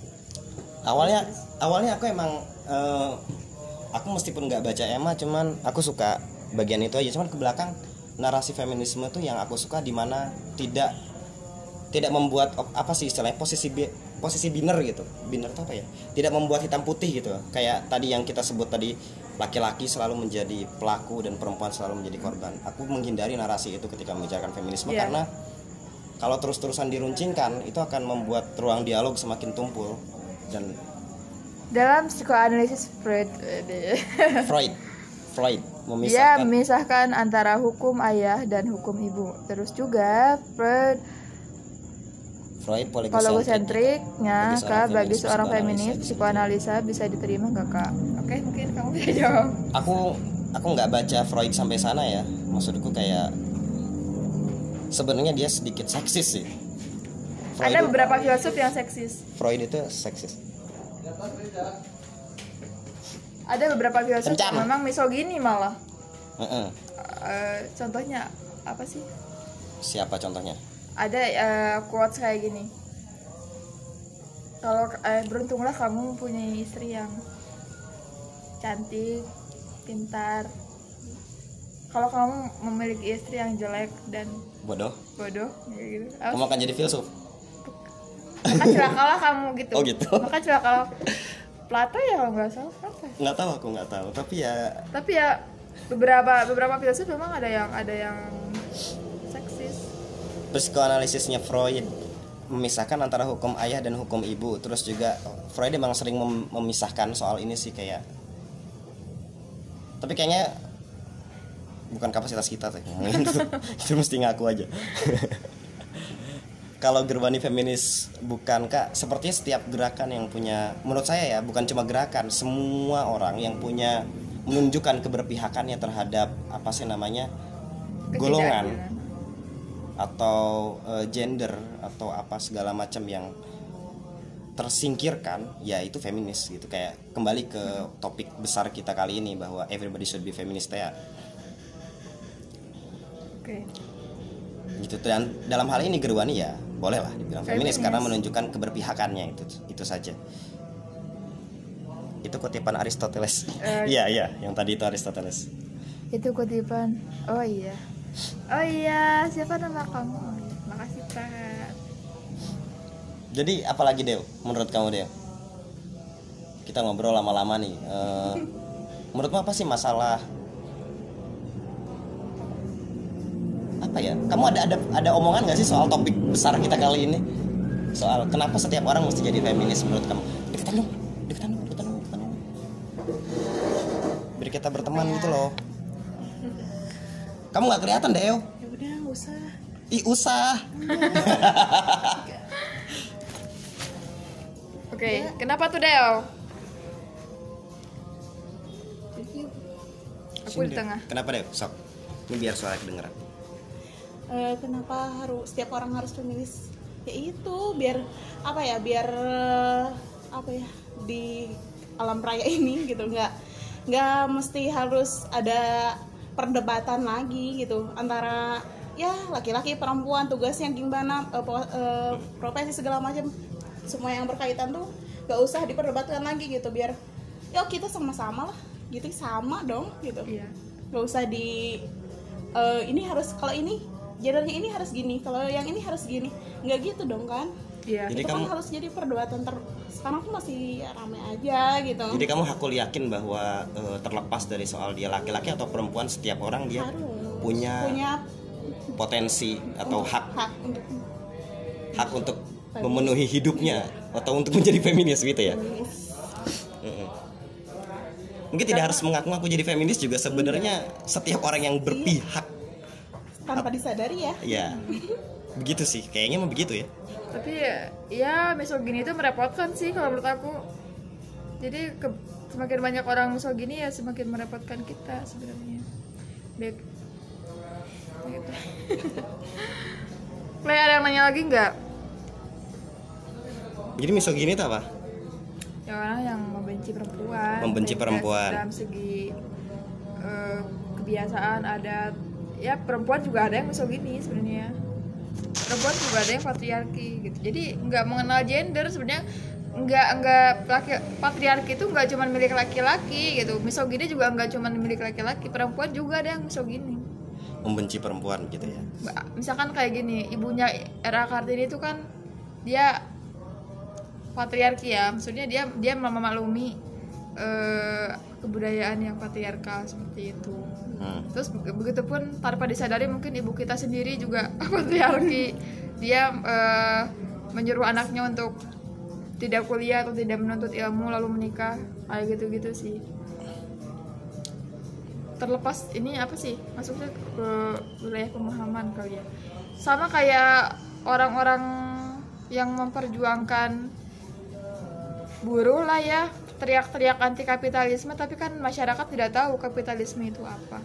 awalnya awalnya aku emang eh, aku meskipun nggak baca Emma cuman aku suka bagian itu aja cuman ke belakang narasi feminisme tuh yang aku suka di mana tidak tidak membuat apa sih istilahnya posisi bi- posisi biner gitu. Biner itu apa ya? Tidak membuat hitam putih gitu. Kayak tadi yang kita sebut tadi laki-laki selalu menjadi pelaku dan perempuan selalu menjadi korban. Aku menghindari narasi itu ketika membicarakan feminisme Iya. karena kalau terus-terusan diruncingkan itu akan membuat ruang dialog semakin tumpul dan dalam psikoanalisis Freud eh, Freud Freud dia memisahkan memisahkan antara hukum ayah dan hukum ibu. Terus juga Freud Freud kalau poligosentrik sentriknya Bagi seorang kak bagi feminis, seorang psikoanalisa feminis bisa psikoanalisa bisa diterima nggak kak? Oke mungkin kamu bisa jawab. Aku aku nggak baca Freud sampai sana ya. Maksudku kayak sebenarnya dia sedikit seksis sih. Freud ada beberapa filsuf yang seksis. Freud itu seksis ada beberapa filsuf Kencan. yang memang misogini malah. Heeh. Eh, contohnya apa sih? Siapa contohnya? Ada eh, quotes kayak gini. Kalau eh, beruntunglah kamu mempunyai istri yang cantik pintar. Kalau kamu memiliki istri yang jelek dan bodoh. bodoh gitu. Kamu akan jadi filsuf? Maka celakalah kamu gitu. Oh, gitu. maka celakalah Plato ya kalau nggak salah ya? nggak tahu aku nggak tahu. Tapi ya tapi ya beberapa beberapa filsuf memang ada yang ada yang seksis. Psikoanalisisnya Freud memisahkan antara hukum ayah dan hukum ibu. Terus juga Freud emang sering mem- memisahkan soal ini sih kayak tapi kayaknya bukan kapasitas kita tuh. Ngomongin itu itu mesti ngaku aja kalau Gerbani feminis bukan kak sepertinya setiap gerakan yang punya menurut saya ya bukan cuma gerakan semua orang yang punya menunjukkan keberpihakannya terhadap apa sih namanya golongan Ketidakadilan. atau eh, gender atau apa segala macam yang tersingkirkan ya itu feminis gitu. Kayak kembali ke topik besar kita kali ini bahwa everybody should be feminist ya. Oke. Gitu dan dalam hal ini Gerwani ya boleh lah dibilang feminis, Feminis. karena menunjukkan keberpihakannya itu itu saja. Itu kutipan Aristoteles. Eh, iya iya yang tadi itu Aristoteles. Itu kutipan. Oh iya. Oh iya siapa nama kamu? Makasih Pak. Jadi apalagi Deo menurut kamu Deo kita ngobrol lama-lama nih. Eh, menurutmu apa sih masalah apa ya kamu ada ada ada omongan nggak sih soal topik besar kita kali ini? Soal kenapa setiap orang mesti jadi feminis menurut kamu? Deketan dong deketan dong deketan dong deketan dong. Biar kita berteman gitu loh. Kamu nggak kelihatan Deo? Ya udah nggak usah. Ih usah. Oke kenapa tuh Deo? Aku di tengah. Kenapa Deo? Sok. Ini biar suara kedengeran Eh, kenapa harus setiap orang harus feminis ya itu biar apa ya biar eh, apa ya di alam raya ini gitu. Nggak nggak mesti harus ada perdebatan lagi gitu antara ya laki-laki perempuan tugasnya gimana po- eh, profesi segala macam. Semua yang berkaitan tuh nggak usah diperdebatkan lagi gitu biar ya kita sama-sama lah gitu sama dong gitu. Iya. Nggak usah di eh, ini harus kalau ini gendernya ini harus gini kalau yang ini harus gini. Nggak gitu dong kan? Iya. Jadi itu kamu- kan harus jadi perdebatan ter sekarang tuh masih rame aja gitu. Jadi kamu hakul yakin bahwa eh, terlepas dari soal dia laki-laki atau perempuan setiap orang dia harus. punya, punya potensi atau hak. hak untuk hak untuk memenuhi hidupnya atau untuk menjadi feminis gitu ya. feminis. Mungkin tidak harus mengaku-ngaku jadi feminis juga sebenarnya setiap orang yang berpihak tanpa disadari ya ya begitu sih kayaknya mah begitu ya. tapi ya, ya misogini itu merepotkan sih kalau menurut aku jadi ke- semakin banyak orang misogini ya semakin merepotkan kita sebenarnya baik gitu. Ada yang nanya lagi nggak Jadi misogini itu apa? ya orang yang membenci perempuan Membenci perempuan. dalam segi eh, kebiasaan adat ya perempuan juga ada yang misogini sebenarnya. Perempuan juga ada yang patriarki gitu. Jadi nggak mengenal gender sebenarnya nggak nggak laki patriarki itu nggak cuma milik laki-laki gitu. Misogini juga nggak cuma milik laki-laki perempuan juga ada yang misogini. Membenci perempuan gitu ya. Misalkan kayak gini ibunya era kartini itu kan dia patriarki ya. Maksudnya dia dia memaklumi eh, kebudayaan yang patriarkal seperti itu Hmm. terus be- begitupun tanpa disadari mungkin ibu kita sendiri juga patriarki. Dia eh, menyuruh anaknya untuk tidak kuliah atau tidak menuntut ilmu lalu menikah kayak gitu-gitu sih. Terlepas ini apa sih? Masuknya ke wilayah pemahaman kali ya. Sama kayak orang-orang yang memperjuangkan buruh lah ya teriak-teriak anti kapitalisme tapi kan masyarakat tidak tahu kapitalisme itu apa.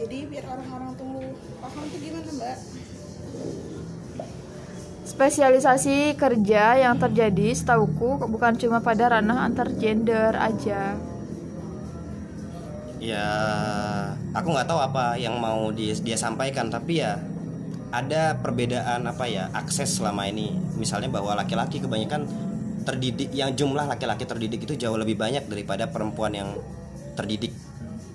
Jadi biar orang-orang tuh paham tuh gimana mbak? Spesialisasi kerja yang terjadi setauku bukan cuma pada ranah antar gender aja. Ya aku nggak tahu apa yang mau dia, dia sampaikan tapi ya ada perbedaan apa ya akses selama ini. Misalnya bahwa laki-laki kebanyakan terdidik yang jumlah laki-laki terdidik itu jauh lebih banyak daripada perempuan yang terdidik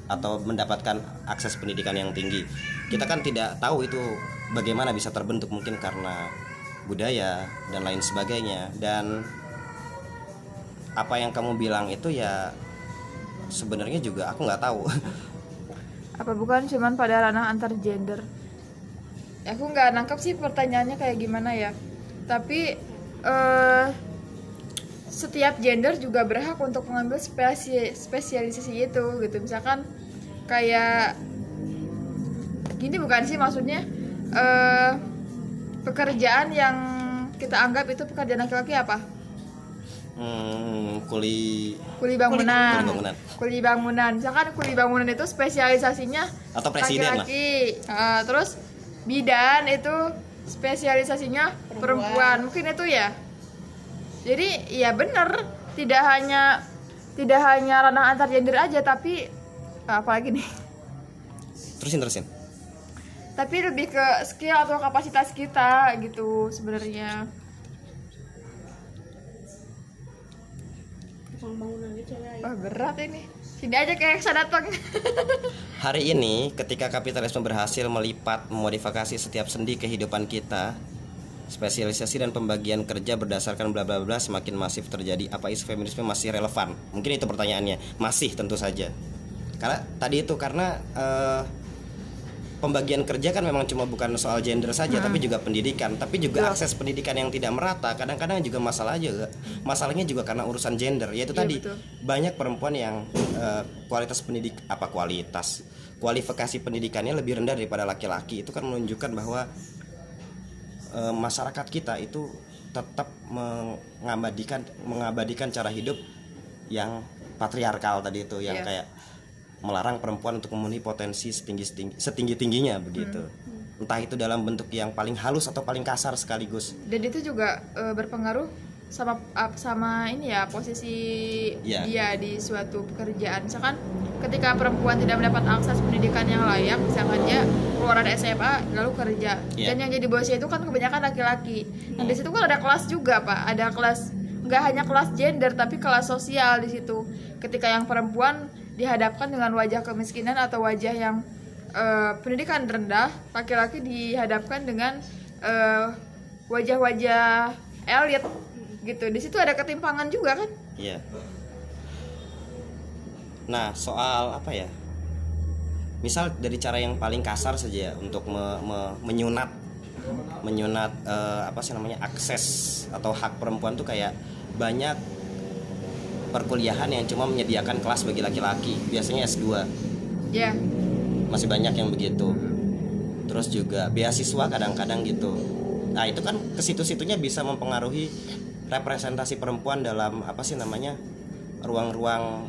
atau mendapatkan akses pendidikan yang tinggi. Kita kan tidak tahu itu bagaimana bisa terbentuk mungkin karena budaya dan lain sebagainya. Dan apa yang kamu bilang itu ya sebenarnya juga aku nggak tahu. Apa bukan cuman pada ranah antar gender? Aku nggak nangkep sih pertanyaannya kayak gimana ya. Tapi eh setiap gender juga berhak untuk mengambil spesi spesialisasi itu gitu misalkan kayak gini bukan sih maksudnya eh pekerjaan yang kita anggap itu pekerjaan laki-laki apa hmm, kuli kuli bangunan Kuli bangunan. kuli bangunan misalkan kuli bangunan itu spesialisasinya Atau presiden lah. laki-laki Eh, terus bidan itu spesialisasinya perempuan. Perempuan. mungkin itu ya jadi ya bener. Tidak hanya tidak hanya ranah antar gender aja tapi apa lagi nih? Terusin terusin. Tapi lebih ke skill atau kapasitas kita gitu sebenarnya. Wah berat ini. Sini aja kayak saya datang. Hari ini ketika kapitalisme berhasil melipat memodifikasi setiap sendi kehidupan kita spesialisasi dan pembagian kerja berdasarkan bla bla bla semakin masif terjadi apa isu feminisme masih relevan? Mungkin itu pertanyaannya. Masih tentu saja. Karena tadi itu karena eh, pembagian kerja kan memang cuma bukan soal gender saja tapi juga pendidikan. Tapi juga akses pendidikan yang tidak merata kadang-kadang juga masalah juga masalahnya juga karena urusan gender. Yaitu Iya, tadi betul. banyak perempuan yang eh, kualitas pendidik apa kualitas kualifikasi pendidikannya lebih rendah daripada laki-laki. Itu kan menunjukkan bahwa eh, masyarakat kita itu tetap mengabadikan mengabadikan cara hidup yang patriarkal tadi itu yang Iya. kayak melarang perempuan untuk memenuhi potensi setinggi setinggi tingginya begitu. Entah itu dalam bentuk yang paling halus atau paling kasar sekaligus. Dan itu juga eh, berpengaruh sama sama ini ya posisi Iya. dia di suatu pekerjaan. Misalkan ketika perempuan tidak mendapat akses pendidikan yang layak misalkan dia keluar dari SMA lalu kerja. Iya. dan yang jadi bosnya itu kan kebanyakan laki-laki. Nah di situ kan ada kelas juga pak. Ada kelas nggak hanya kelas gender tapi kelas sosial di situ. Ketika yang perempuan dihadapkan dengan wajah kemiskinan atau wajah yang eh, pendidikan rendah laki-laki dihadapkan dengan eh, wajah-wajah elit gitu di situ ada ketimpangan juga kan Iya. Nah, soal apa ya? Misal dari cara yang paling kasar saja ya, untuk me- me- menyunat menyunat eh, apa sih namanya akses atau hak perempuan tuh kayak banyak perkuliahan yang cuma menyediakan kelas bagi laki-laki, biasanya S2. ya Masih banyak yang begitu. Terus juga beasiswa kadang-kadang gitu. Nah, itu kan ke situ-situnya bisa mempengaruhi representasi perempuan dalam apa sih namanya? ruang-ruang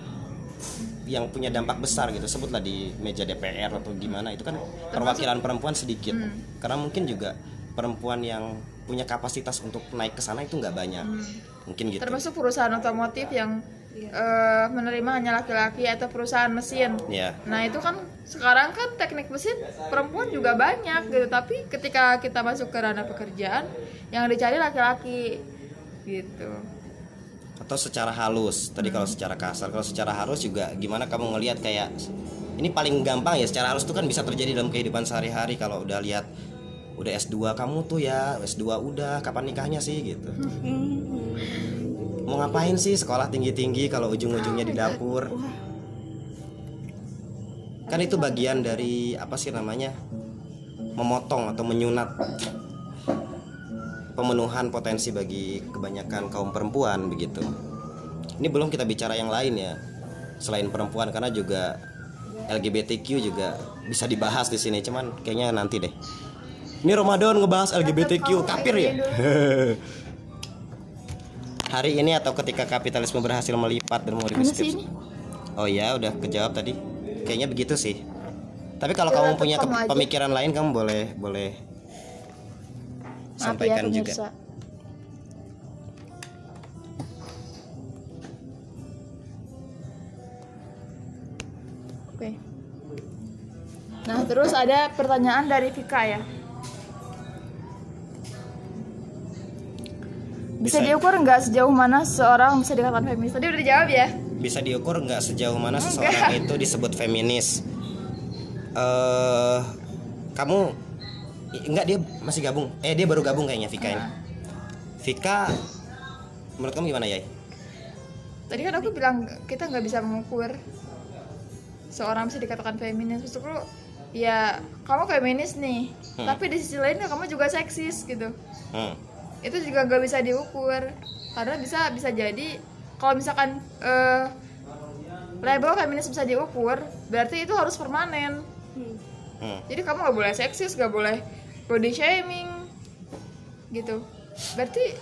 yang punya dampak besar gitu. Sebutlah di meja DPR atau gimana itu kan perwakilan perempuan sedikit. Karena mungkin juga perempuan yang punya kapasitas untuk naik ke sana itu nggak banyak. Mungkin gitu. Termasuk perusahaan otomotif yang eh, menerima hanya laki-laki atau perusahaan mesin. Ya nah itu kan sekarang kan teknik mesin perempuan juga banyak gitu. Tapi ketika kita masuk ke ranah pekerjaan yang dicari laki-laki gitu. Atau secara halus tadi kalau secara kasar kalau secara halus juga gimana kamu ngelihat kayak ini paling gampang ya secara halus itu kan bisa terjadi dalam kehidupan sehari-hari kalau udah lihat udah S2 kamu tuh ya S2 udah kapan nikahnya sih gitu. Mau ngapain sih sekolah tinggi-tinggi kalau ujung-ujungnya di dapur? Kan itu bagian dari apa sih namanya memotong atau menyunat pemenuhan potensi bagi kebanyakan kaum perempuan begitu. Ini belum kita bicara yang lain ya. Selain perempuan karena juga LGBTQ juga bisa dibahas di sini cuman kayaknya nanti deh. Ini Ramadan ngebahas LGBTQ kafir ya. Hari ini atau ketika kapitalisme berhasil melipat dan mau? Oh ya, udah kejawab tadi. Kayaknya begitu sih. Tapi kalau Ya, kamu punya pemikiran lain kamu boleh boleh Maaf ya sampaikan juga. pemirsa. Oke. Nah, terus ada pertanyaan dari Vika ya. Bisa, Bisa. diukur nggak sejauh mana seorang bisa dikatakan feminis? Tadi udah dijawab ya. Bisa diukur nggak sejauh mana seseorang itu disebut feminis? Eh, kamu i- nggak dia masih gabung? Eh dia baru gabung kayaknya Vika ini. Vika, menurut kamu gimana ya? Tadi kan aku bilang kita nggak bisa mengukur seorang bisa dikatakan feminis. Maksudku ya kamu feminis nih, Hmm. tapi di sisi lain kamu juga seksis gitu. Hmm. Itu juga nggak bisa diukur karena bisa bisa jadi kalau misalkan eh, label feminis bisa diukur, berarti itu harus permanen. Hmm. Jadi kamu nggak boleh seksis, nggak boleh body shaming, gitu. Berarti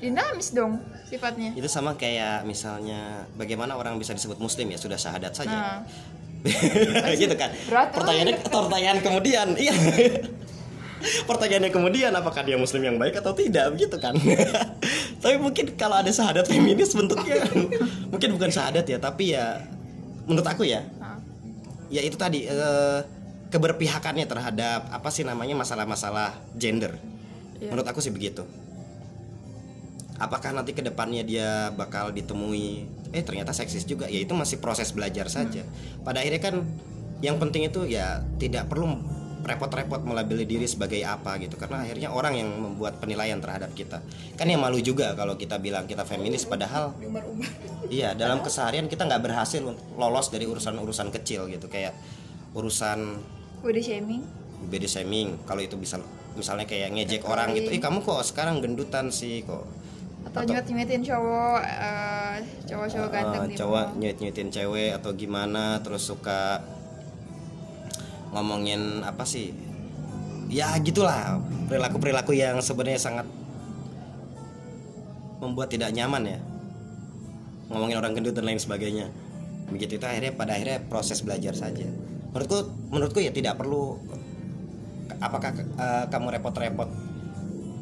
dinamis dong sifatnya. Itu sama kayak misalnya bagaimana orang bisa disebut muslim ya sudah syahadat saja. Nah, gitu kan Berat pertanyaannya pertanyaan kemudian iya pertanyaannya kemudian apakah dia muslim yang baik atau tidak begitu kan tapi mungkin kalau ada syahadat feminis bentuknya mungkin bukan syahadat ya tapi ya menurut aku ya ya itu tadi eh, keberpihakannya terhadap apa sih namanya masalah-masalah gender. Iya. menurut aku sih begitu. Apakah nanti ke depannya dia bakal ditemui eh ternyata seksis juga? Ya itu masih proses belajar saja. Pada akhirnya kan yang penting itu ya tidak perlu repot-repot melabeli diri sebagai apa gitu. Karena akhirnya orang yang membuat penilaian terhadap kita. Kan yang malu juga kalau kita bilang kita feminis padahal iya dalam keseharian kita nggak berhasil lolos dari urusan-urusan kecil gitu. Kayak urusan body shaming. body shaming kalau itu bisa misalnya kayak ngejek orang gitu. Ih kamu kok sekarang gendutan sih kok? Atau nyuit nyuitin cowok eh, cowok-cowok ganteng Eh, di cowok mall. nyuit nyuitin cewek atau gimana terus suka ngomongin apa sih? Ya gitulah. Perilaku perilaku yang sebenarnya sangat membuat tidak nyaman ya. Ngomongin orang gendut dan lain sebagainya. Begitu itu akhirnya pada akhirnya proses belajar saja menurutku menurutku ya tidak perlu apakah eh, kamu repot-repot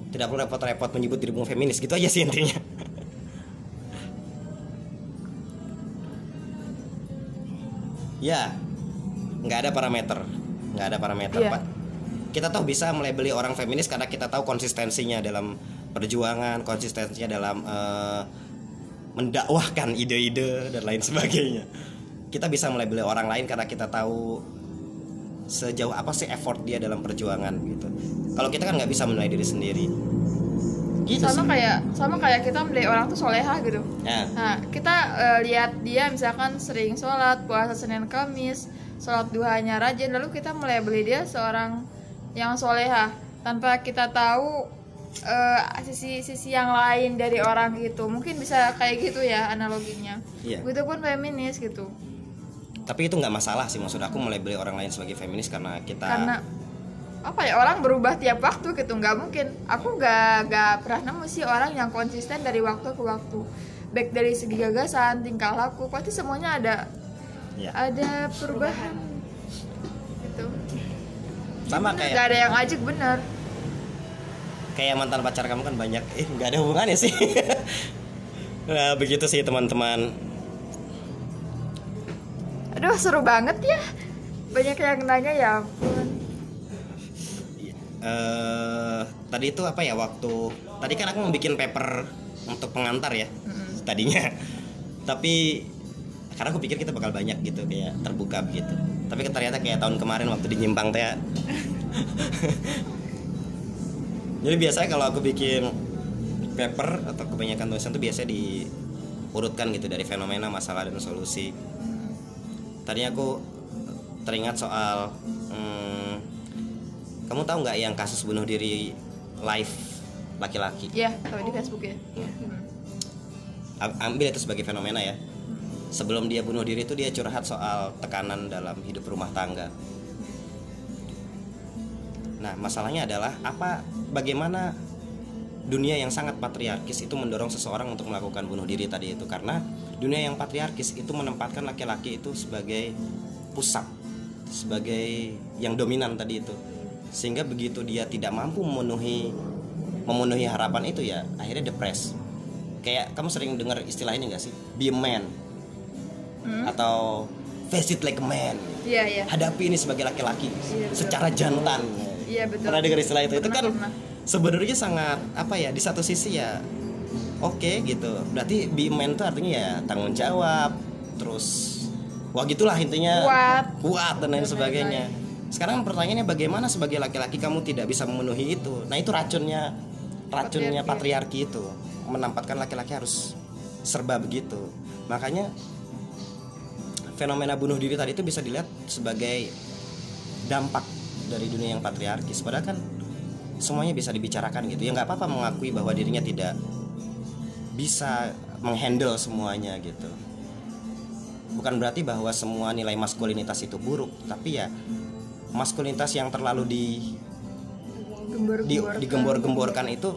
tidak perlu repot-repot menyebut dirimu feminis gitu aja sih intinya. Ya nggak ada parameter nggak ada parameter Iya. pak. Kita tahu bisa melabeli orang feminis karena kita tahu konsistensinya dalam perjuangan konsistensinya dalam eh, mendakwahkan ide-ide dan lain sebagainya kita bisa melabeli orang lain karena kita tahu sejauh apa sih effort dia dalam perjuangan gitu. Kalau kita kan nggak bisa menilai diri sendiri. Gitu sama sih. kayak sama kayak kita menilai orang tuh soleha gitu. Ya. Nah kita eh, lihat dia misalkan sering sholat puasa senin kamis sholat duhanya rajin lalu kita melabeli dia seorang yang soleha tanpa kita tahu eh, sisi sisi yang lain dari orang gitu mungkin bisa kayak gitu ya analoginya. Iya. Begitu pun feminis gitu tapi itu nggak masalah sih maksud aku melabeli orang lain sebagai feminis karena kita karena apa ya orang berubah tiap waktu gitu nggak mungkin. Aku nggak nggak pernah nemu sih orang yang konsisten dari waktu ke waktu. Baik dari segi gagasan tingkah laku pasti semuanya ada ya ada perubahan. Gitu. Sama nggak kayak ada yang ajak bener kayak mantan pacar kamu kan banyak. Eh nggak ada hubungannya sih. Nah begitu sih teman-teman aduh seru banget ya. Banyak yang nanya ya ampun. Eh tadi itu apa ya waktu tadi kan aku mau bikin paper untuk pengantar ya tadinya. Tapi karena aku pikir kita bakal banyak gitu kayak terbuka begitu tapi ternyata kayak tahun kemarin waktu di Nyimpang teh jadi biasanya kalau aku bikin paper atau kebanyakan tulisan tuh biasanya diurutkan gitu dari fenomena masalah dan solusi tadinya aku teringat soal hmm, kamu tahu nggak yang kasus bunuh diri live laki-laki? Iya, tahu di Facebook ya. A- ambil itu sebagai fenomena ya. Sebelum dia bunuh diri itu dia curhat soal tekanan dalam hidup rumah tangga. Nah masalahnya adalah apa bagaimana dunia yang sangat patriarkis itu mendorong seseorang untuk melakukan bunuh diri tadi itu? Karena dunia yang patriarkis itu menempatkan laki-laki itu sebagai pusat sebagai yang dominan tadi itu sehingga begitu dia tidak mampu memenuhi memenuhi harapan itu ya akhirnya depres kayak kamu sering dengar istilah ini gak sih be a man atau face it like a man Iya, iya. hadapi ini sebagai laki-laki Iya, betul. secara jantan Iya, betul. pernah dengar istilah itu itu Pernah, kan pernah. sebenarnya sangat apa ya di satu sisi ya oke gitu. Berarti be man itu artinya ya tanggung jawab terus wah gitulah intinya. Kuat. kuat dan lain sebagainya. sekarang pertanyaannya bagaimana sebagai laki-laki kamu tidak bisa memenuhi itu? Nah itu racunnya racunnya patriarki. itu. Menempatkan laki-laki harus serba begitu. Makanya fenomena bunuh diri tadi itu bisa dilihat sebagai dampak dari dunia yang patriarkis. Padahal kan semuanya bisa dibicarakan gitu. Ya nggak apa-apa mengakui bahwa dirinya tidak bisa menghandle semuanya gitu bukan berarti bahwa semua nilai maskulinitas itu buruk tapi ya maskulinitas yang terlalu di di, Gembor-gemborkan. digembor-gemborkan itu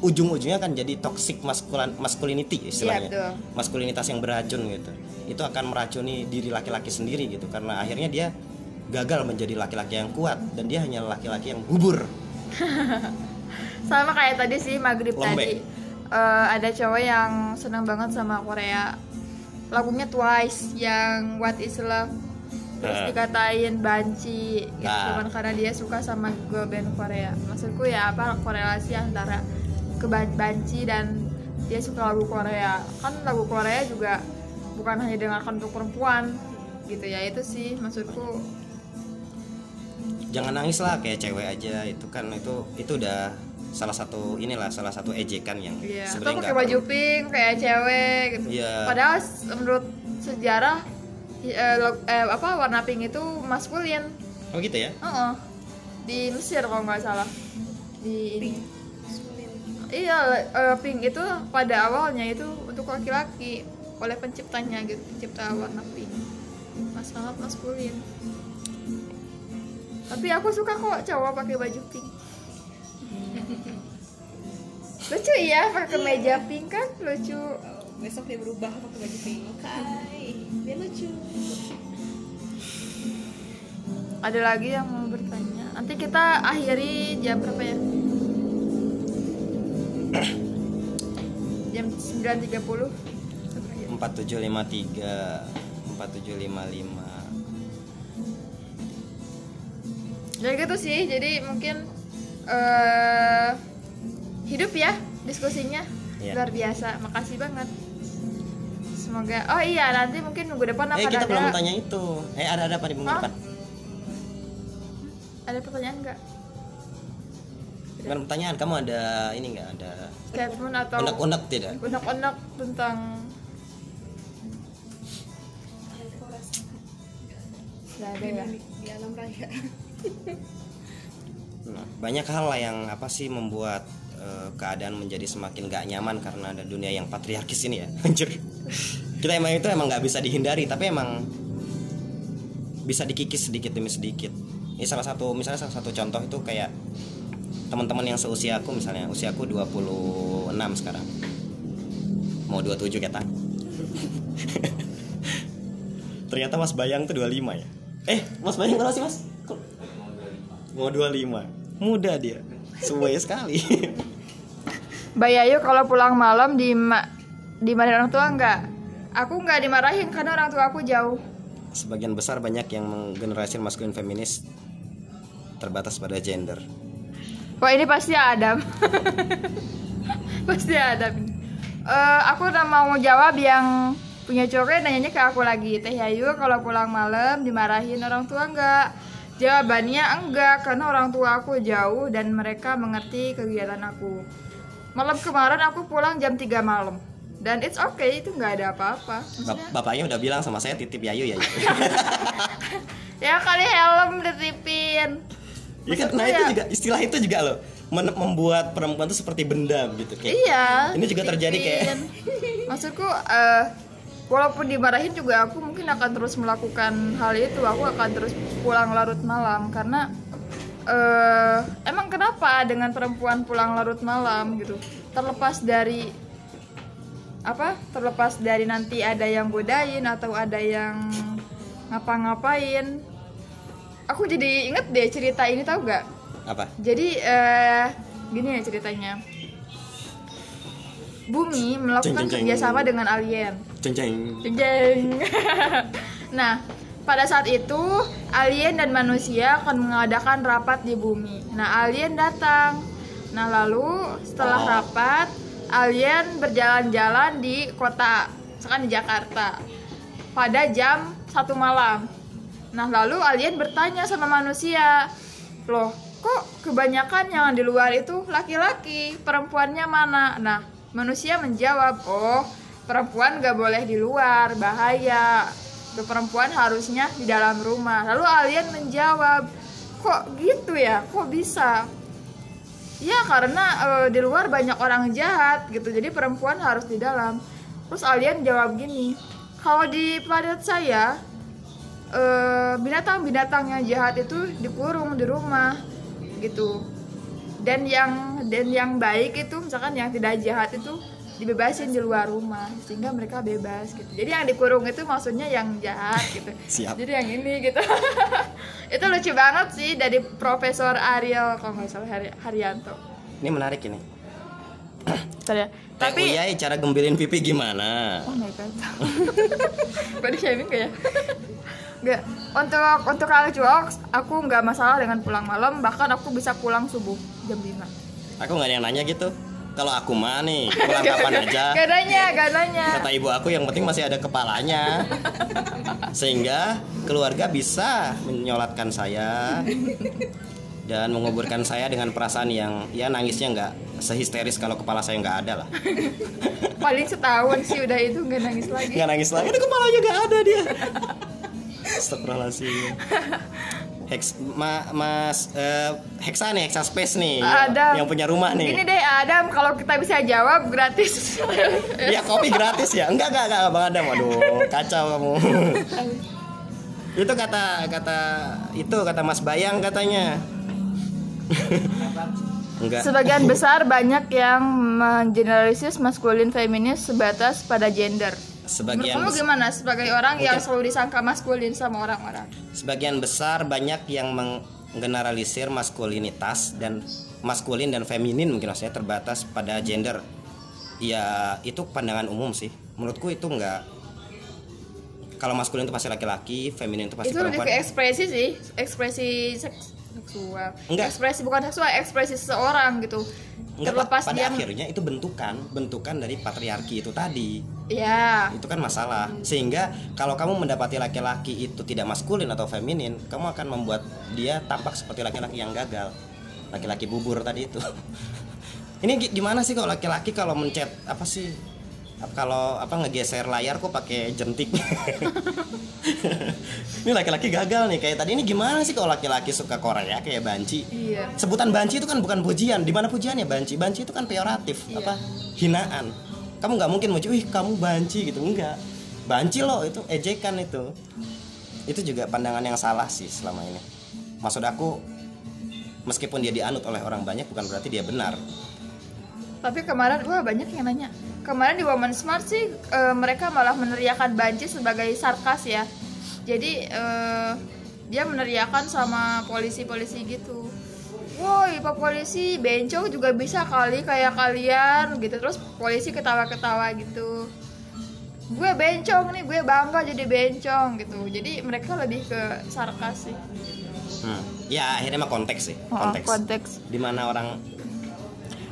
ujung-ujungnya kan jadi toxic masculine masculinity istilahnya Iya, betul. maskulinitas yang beracun gitu itu akan meracuni diri laki-laki sendiri gitu karena akhirnya dia gagal menjadi laki-laki yang kuat dan dia hanya laki-laki yang gugur Sama kayak tadi sih maghrib Lembek. tadi. Eh, ada cowok yang senang banget sama Korea. Lagunya Twice yang What Is Love. Terus Nah. dikatain banci gitu Nah. karena dia suka sama girl band Korea. Maksudku ya apa korelasi antara kebanci dan dia suka lagu Korea. Kan lagu Korea juga bukan hanya dengarkan untuk perempuan gitu ya. Itu sih maksudku jangan nangis lah kayak cewek aja itu kan itu itu udah salah satu inilah salah satu ejekan yang Iya, atau sebenarnya pakai baju pink kayak cewek gitu. Iya. Padahal menurut sejarah eh, lo- eh, apa warna pink itu maskulin. oh gitu ya Heeh. Di Mesir kalau nggak salah. Di ini. Iya, eh, pink itu pada awalnya itu untuk laki-laki oleh penciptanya gitu, pencipta warna pink. Mas sangat maskulin. Tapi aku suka kok cowok pakai baju pink. Lucu ya pakai kemeja pink kan lucu. besok dia berubah pakai baju pink Kai dia lucu Ada lagi yang mau bertanya. Nanti kita akhiri jam berapa ya? jam 9.30 4753 4755 Jadi gitu sih, jadi mungkin eh hidup ya diskusinya Iya. luar biasa. Makasih banget. Semoga oh iya nanti mungkin minggu depan eh akan kita ada belum tanya itu eh ada ada apa di minggu Hah? depan ada pertanyaan nggak? bukan pertanyaan kamu ada ini nggak ada Statement atau unek-unek tidak unek-unek tentang Nggak ada ya? di alam raya Nah, banyak hal lah yang apa sih membuat eh, keadaan menjadi semakin gak nyaman karena ada dunia yang patriarkis ini ya. Anjir. Kita emang itu emang nggak bisa dihindari tapi emang bisa dikikis sedikit demi sedikit. Ini salah satu misalnya salah satu contoh itu kayak teman-teman yang seusia aku misalnya usiaku 26 sekarang. Mau 27 kata. Ternyata Mas Bayang tuh 25 ya? Eh Mas Bayang berapa sih Mas? Mau 25 muda dia suwe sekali Mbak Yayu kalau pulang malam di dimarahin orang tua nggak? Aku nggak dimarahin karena orang tua aku jauh. sebagian besar banyak yang menggenerasi maskulin feminis terbatas pada gender Wah ini pasti Adam. pasti Adam. Eh, aku udah mau jawab yang punya cowok nanyanya ke aku lagi. Teh Yayu kalau pulang malam dimarahin orang tua nggak? Jawabannya enggak karena orang tua aku jauh dan mereka mengerti kegiatan aku. Malam kemarin aku pulang jam 3 malam dan it's okay itu nggak ada apa-apa. Bap- bapaknya udah bilang sama saya titip Yayu ya Ya kali helm ditipin. Ya kan, nah itu juga istilah itu juga loh membuat perempuan itu seperti benda gitu kayak. Iya. Ini juga terjadi kayak. Maksudku eh walaupun dimarahin juga aku mungkin akan terus melakukan hal itu. Aku akan terus pulang larut malam karena eh emang kenapa dengan perempuan pulang larut malam gitu? Terlepas dari apa? Terlepas dari nanti ada yang godain atau ada yang ngapa-ngapain. Aku jadi inget deh cerita ini tahu gak? apa? Jadi eh gini ya ceritanya. Bumi melakukan Ceng, ceng, ceng. kerjasama dengan alien. Ceng ceng. Jeng jeng. nah, pada saat itu alien dan manusia akan mengadakan rapat di bumi. Nah, alien datang. Nah, lalu setelah Oh. rapat, alien berjalan-jalan di kota, misalkan di Jakarta, pada jam satu malam. Nah, lalu alien bertanya sama manusia, loh, kok kebanyakan yang di luar itu laki-laki, perempuannya mana? Nah, manusia menjawab, oh, perempuan gak boleh di luar, bahaya. Itu perempuan harusnya di dalam rumah. Lalu alien menjawab, kok gitu ya? Kok bisa? Ya karena eh, di luar banyak orang jahat gitu, jadi perempuan harus di dalam. Terus alien jawab gini, kalau di planet saya eh, binatang-binatang yang jahat itu dikurung di rumah gitu. Dan yang dan yang baik itu misalkan yang tidak jahat itu dibebasin di luar rumah sehingga mereka bebas gitu. Jadi yang dikurung itu maksudnya yang jahat gitu. Siap. Jadi yang ini gitu. itu lucu banget sih dari Profesor Ariel kalau nggak salah Hari- Haryanto. Ini menarik ini. Bentar ya. Teh Tapi Uyai cara gembilin pipi gimana? Oh my god. Body shaming gak ya? Enggak. Untuk untuk kalau jokes, aku nggak masalah dengan pulang malam, bahkan aku bisa pulang subuh jam 5. Aku nggak ada yang nanya gitu. Kalau aku mah nih pulang kapan aja. Gak nanya, gak nanya. Kata ibu aku yang penting masih ada kepalanya. Sehingga keluarga bisa menyolatkan saya dan menguburkan saya dengan perasaan yang ya nangisnya nggak sehisteris kalau kepala saya nggak ada lah. Paling setahun sih udah itu nggak nangis lagi. Nggak nangis lagi, kepalanya nggak ada dia. Astagfirullahaladzim. Hex, ma, mas eh, Hexa nih, Hexa Space nih, Adam. yang punya rumah nih. Gini deh Adam, kalau kita bisa jawab gratis. Ya kopi gratis ya? Enggak, enggak, enggak, Bang Adam. Waduh, kacau kamu. itu kata kata itu kata Mas Bayang katanya. enggak. Sebagian besar banyak yang mengeneralisir maskulin feminis sebatas pada gender. Sebagian Menurut kamu gimana sebagai orang yang selalu disangka maskulin sama orang-orang? sebagian besar banyak yang menggeneralisir maskulinitas dan maskulin dan feminin mungkin maksudnya terbatas pada gender. Ya, itu pandangan umum sih. Menurutku itu enggak kalau maskulin itu pasti laki-laki, feminin itu pasti itu lebih perempuan. ke ekspresi sih ekspresi seks- seksual Enggak. ekspresi bukan seksual ekspresi seseorang gitu Enggak, terlepas pada dia akhirnya itu bentukan, bentukan dari patriarki itu tadi. ya itu kan masalah. Sehingga kalau kamu mendapati laki-laki itu tidak maskulin atau feminin kamu akan membuat dia tampak seperti laki-laki yang gagal. Laki-laki bubur tadi itu. Ini gi- gimana sih kalau laki-laki kalau mencet apa sih kalau apa ngegeser layar kok pakai jentik. Ini laki-laki gagal nih kayak tadi. Ini gimana sih kalau laki-laki suka Korea kayak banci? Iya. Sebutan banci itu kan bukan pujian. Di mana pujiannya banci? Banci itu kan peyoratif Iya. apa hinaan. Kamu nggak mungkin muji wih kamu banci gitu. Enggak banci loh itu ejekan itu. Itu juga pandangan yang salah sih selama ini. Maksud aku meskipun dia dianut oleh orang banyak bukan berarti dia benar. Tapi kemarin wah banyak yang nanya kemarin di Woman Smart sih eh, mereka malah meneriakan banci sebagai sarkas ya. Jadi eh, dia meneriakan sama polisi-polisi gitu. Woi pak polisi bencong juga bisa kali kayak kalian gitu. Terus polisi ketawa-ketawa gitu. Gue bencong nih gue bangga jadi bencong gitu. Jadi mereka lebih ke sarkas sih. Hmm. ya akhirnya mah konteks sih Oh, konteks, konteks. Di mana orang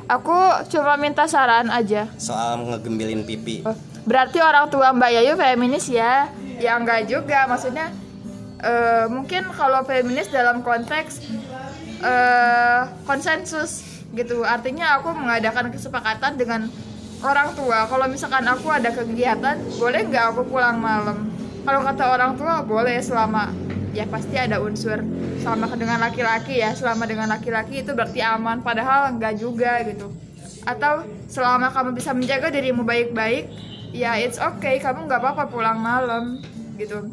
aku cuma minta saran aja soal ngegembilin pipi Oh, Berarti orang tua Mbak Yayu feminis ya? Ya enggak juga, maksudnya eh, mungkin kalau feminis dalam konteks eh, konsensus gitu. Artinya aku mengadakan kesepakatan dengan orang tua. Kalau misalkan aku ada kegiatan, boleh nggak aku pulang malam? Kalau kata orang tua boleh selama ya pasti ada unsur selama dengan laki-laki ya. Selama dengan laki-laki itu berarti aman padahal enggak juga gitu. Atau selama kamu bisa menjaga dirimu baik-baik ya it's okay. Kamu nggak apa-apa pulang malam gitu.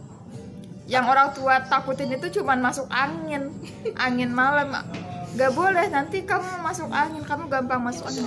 Yang orang tua takutin itu cuman masuk angin angin malam. Nggak boleh nanti kamu masuk angin kamu gampang masuk angin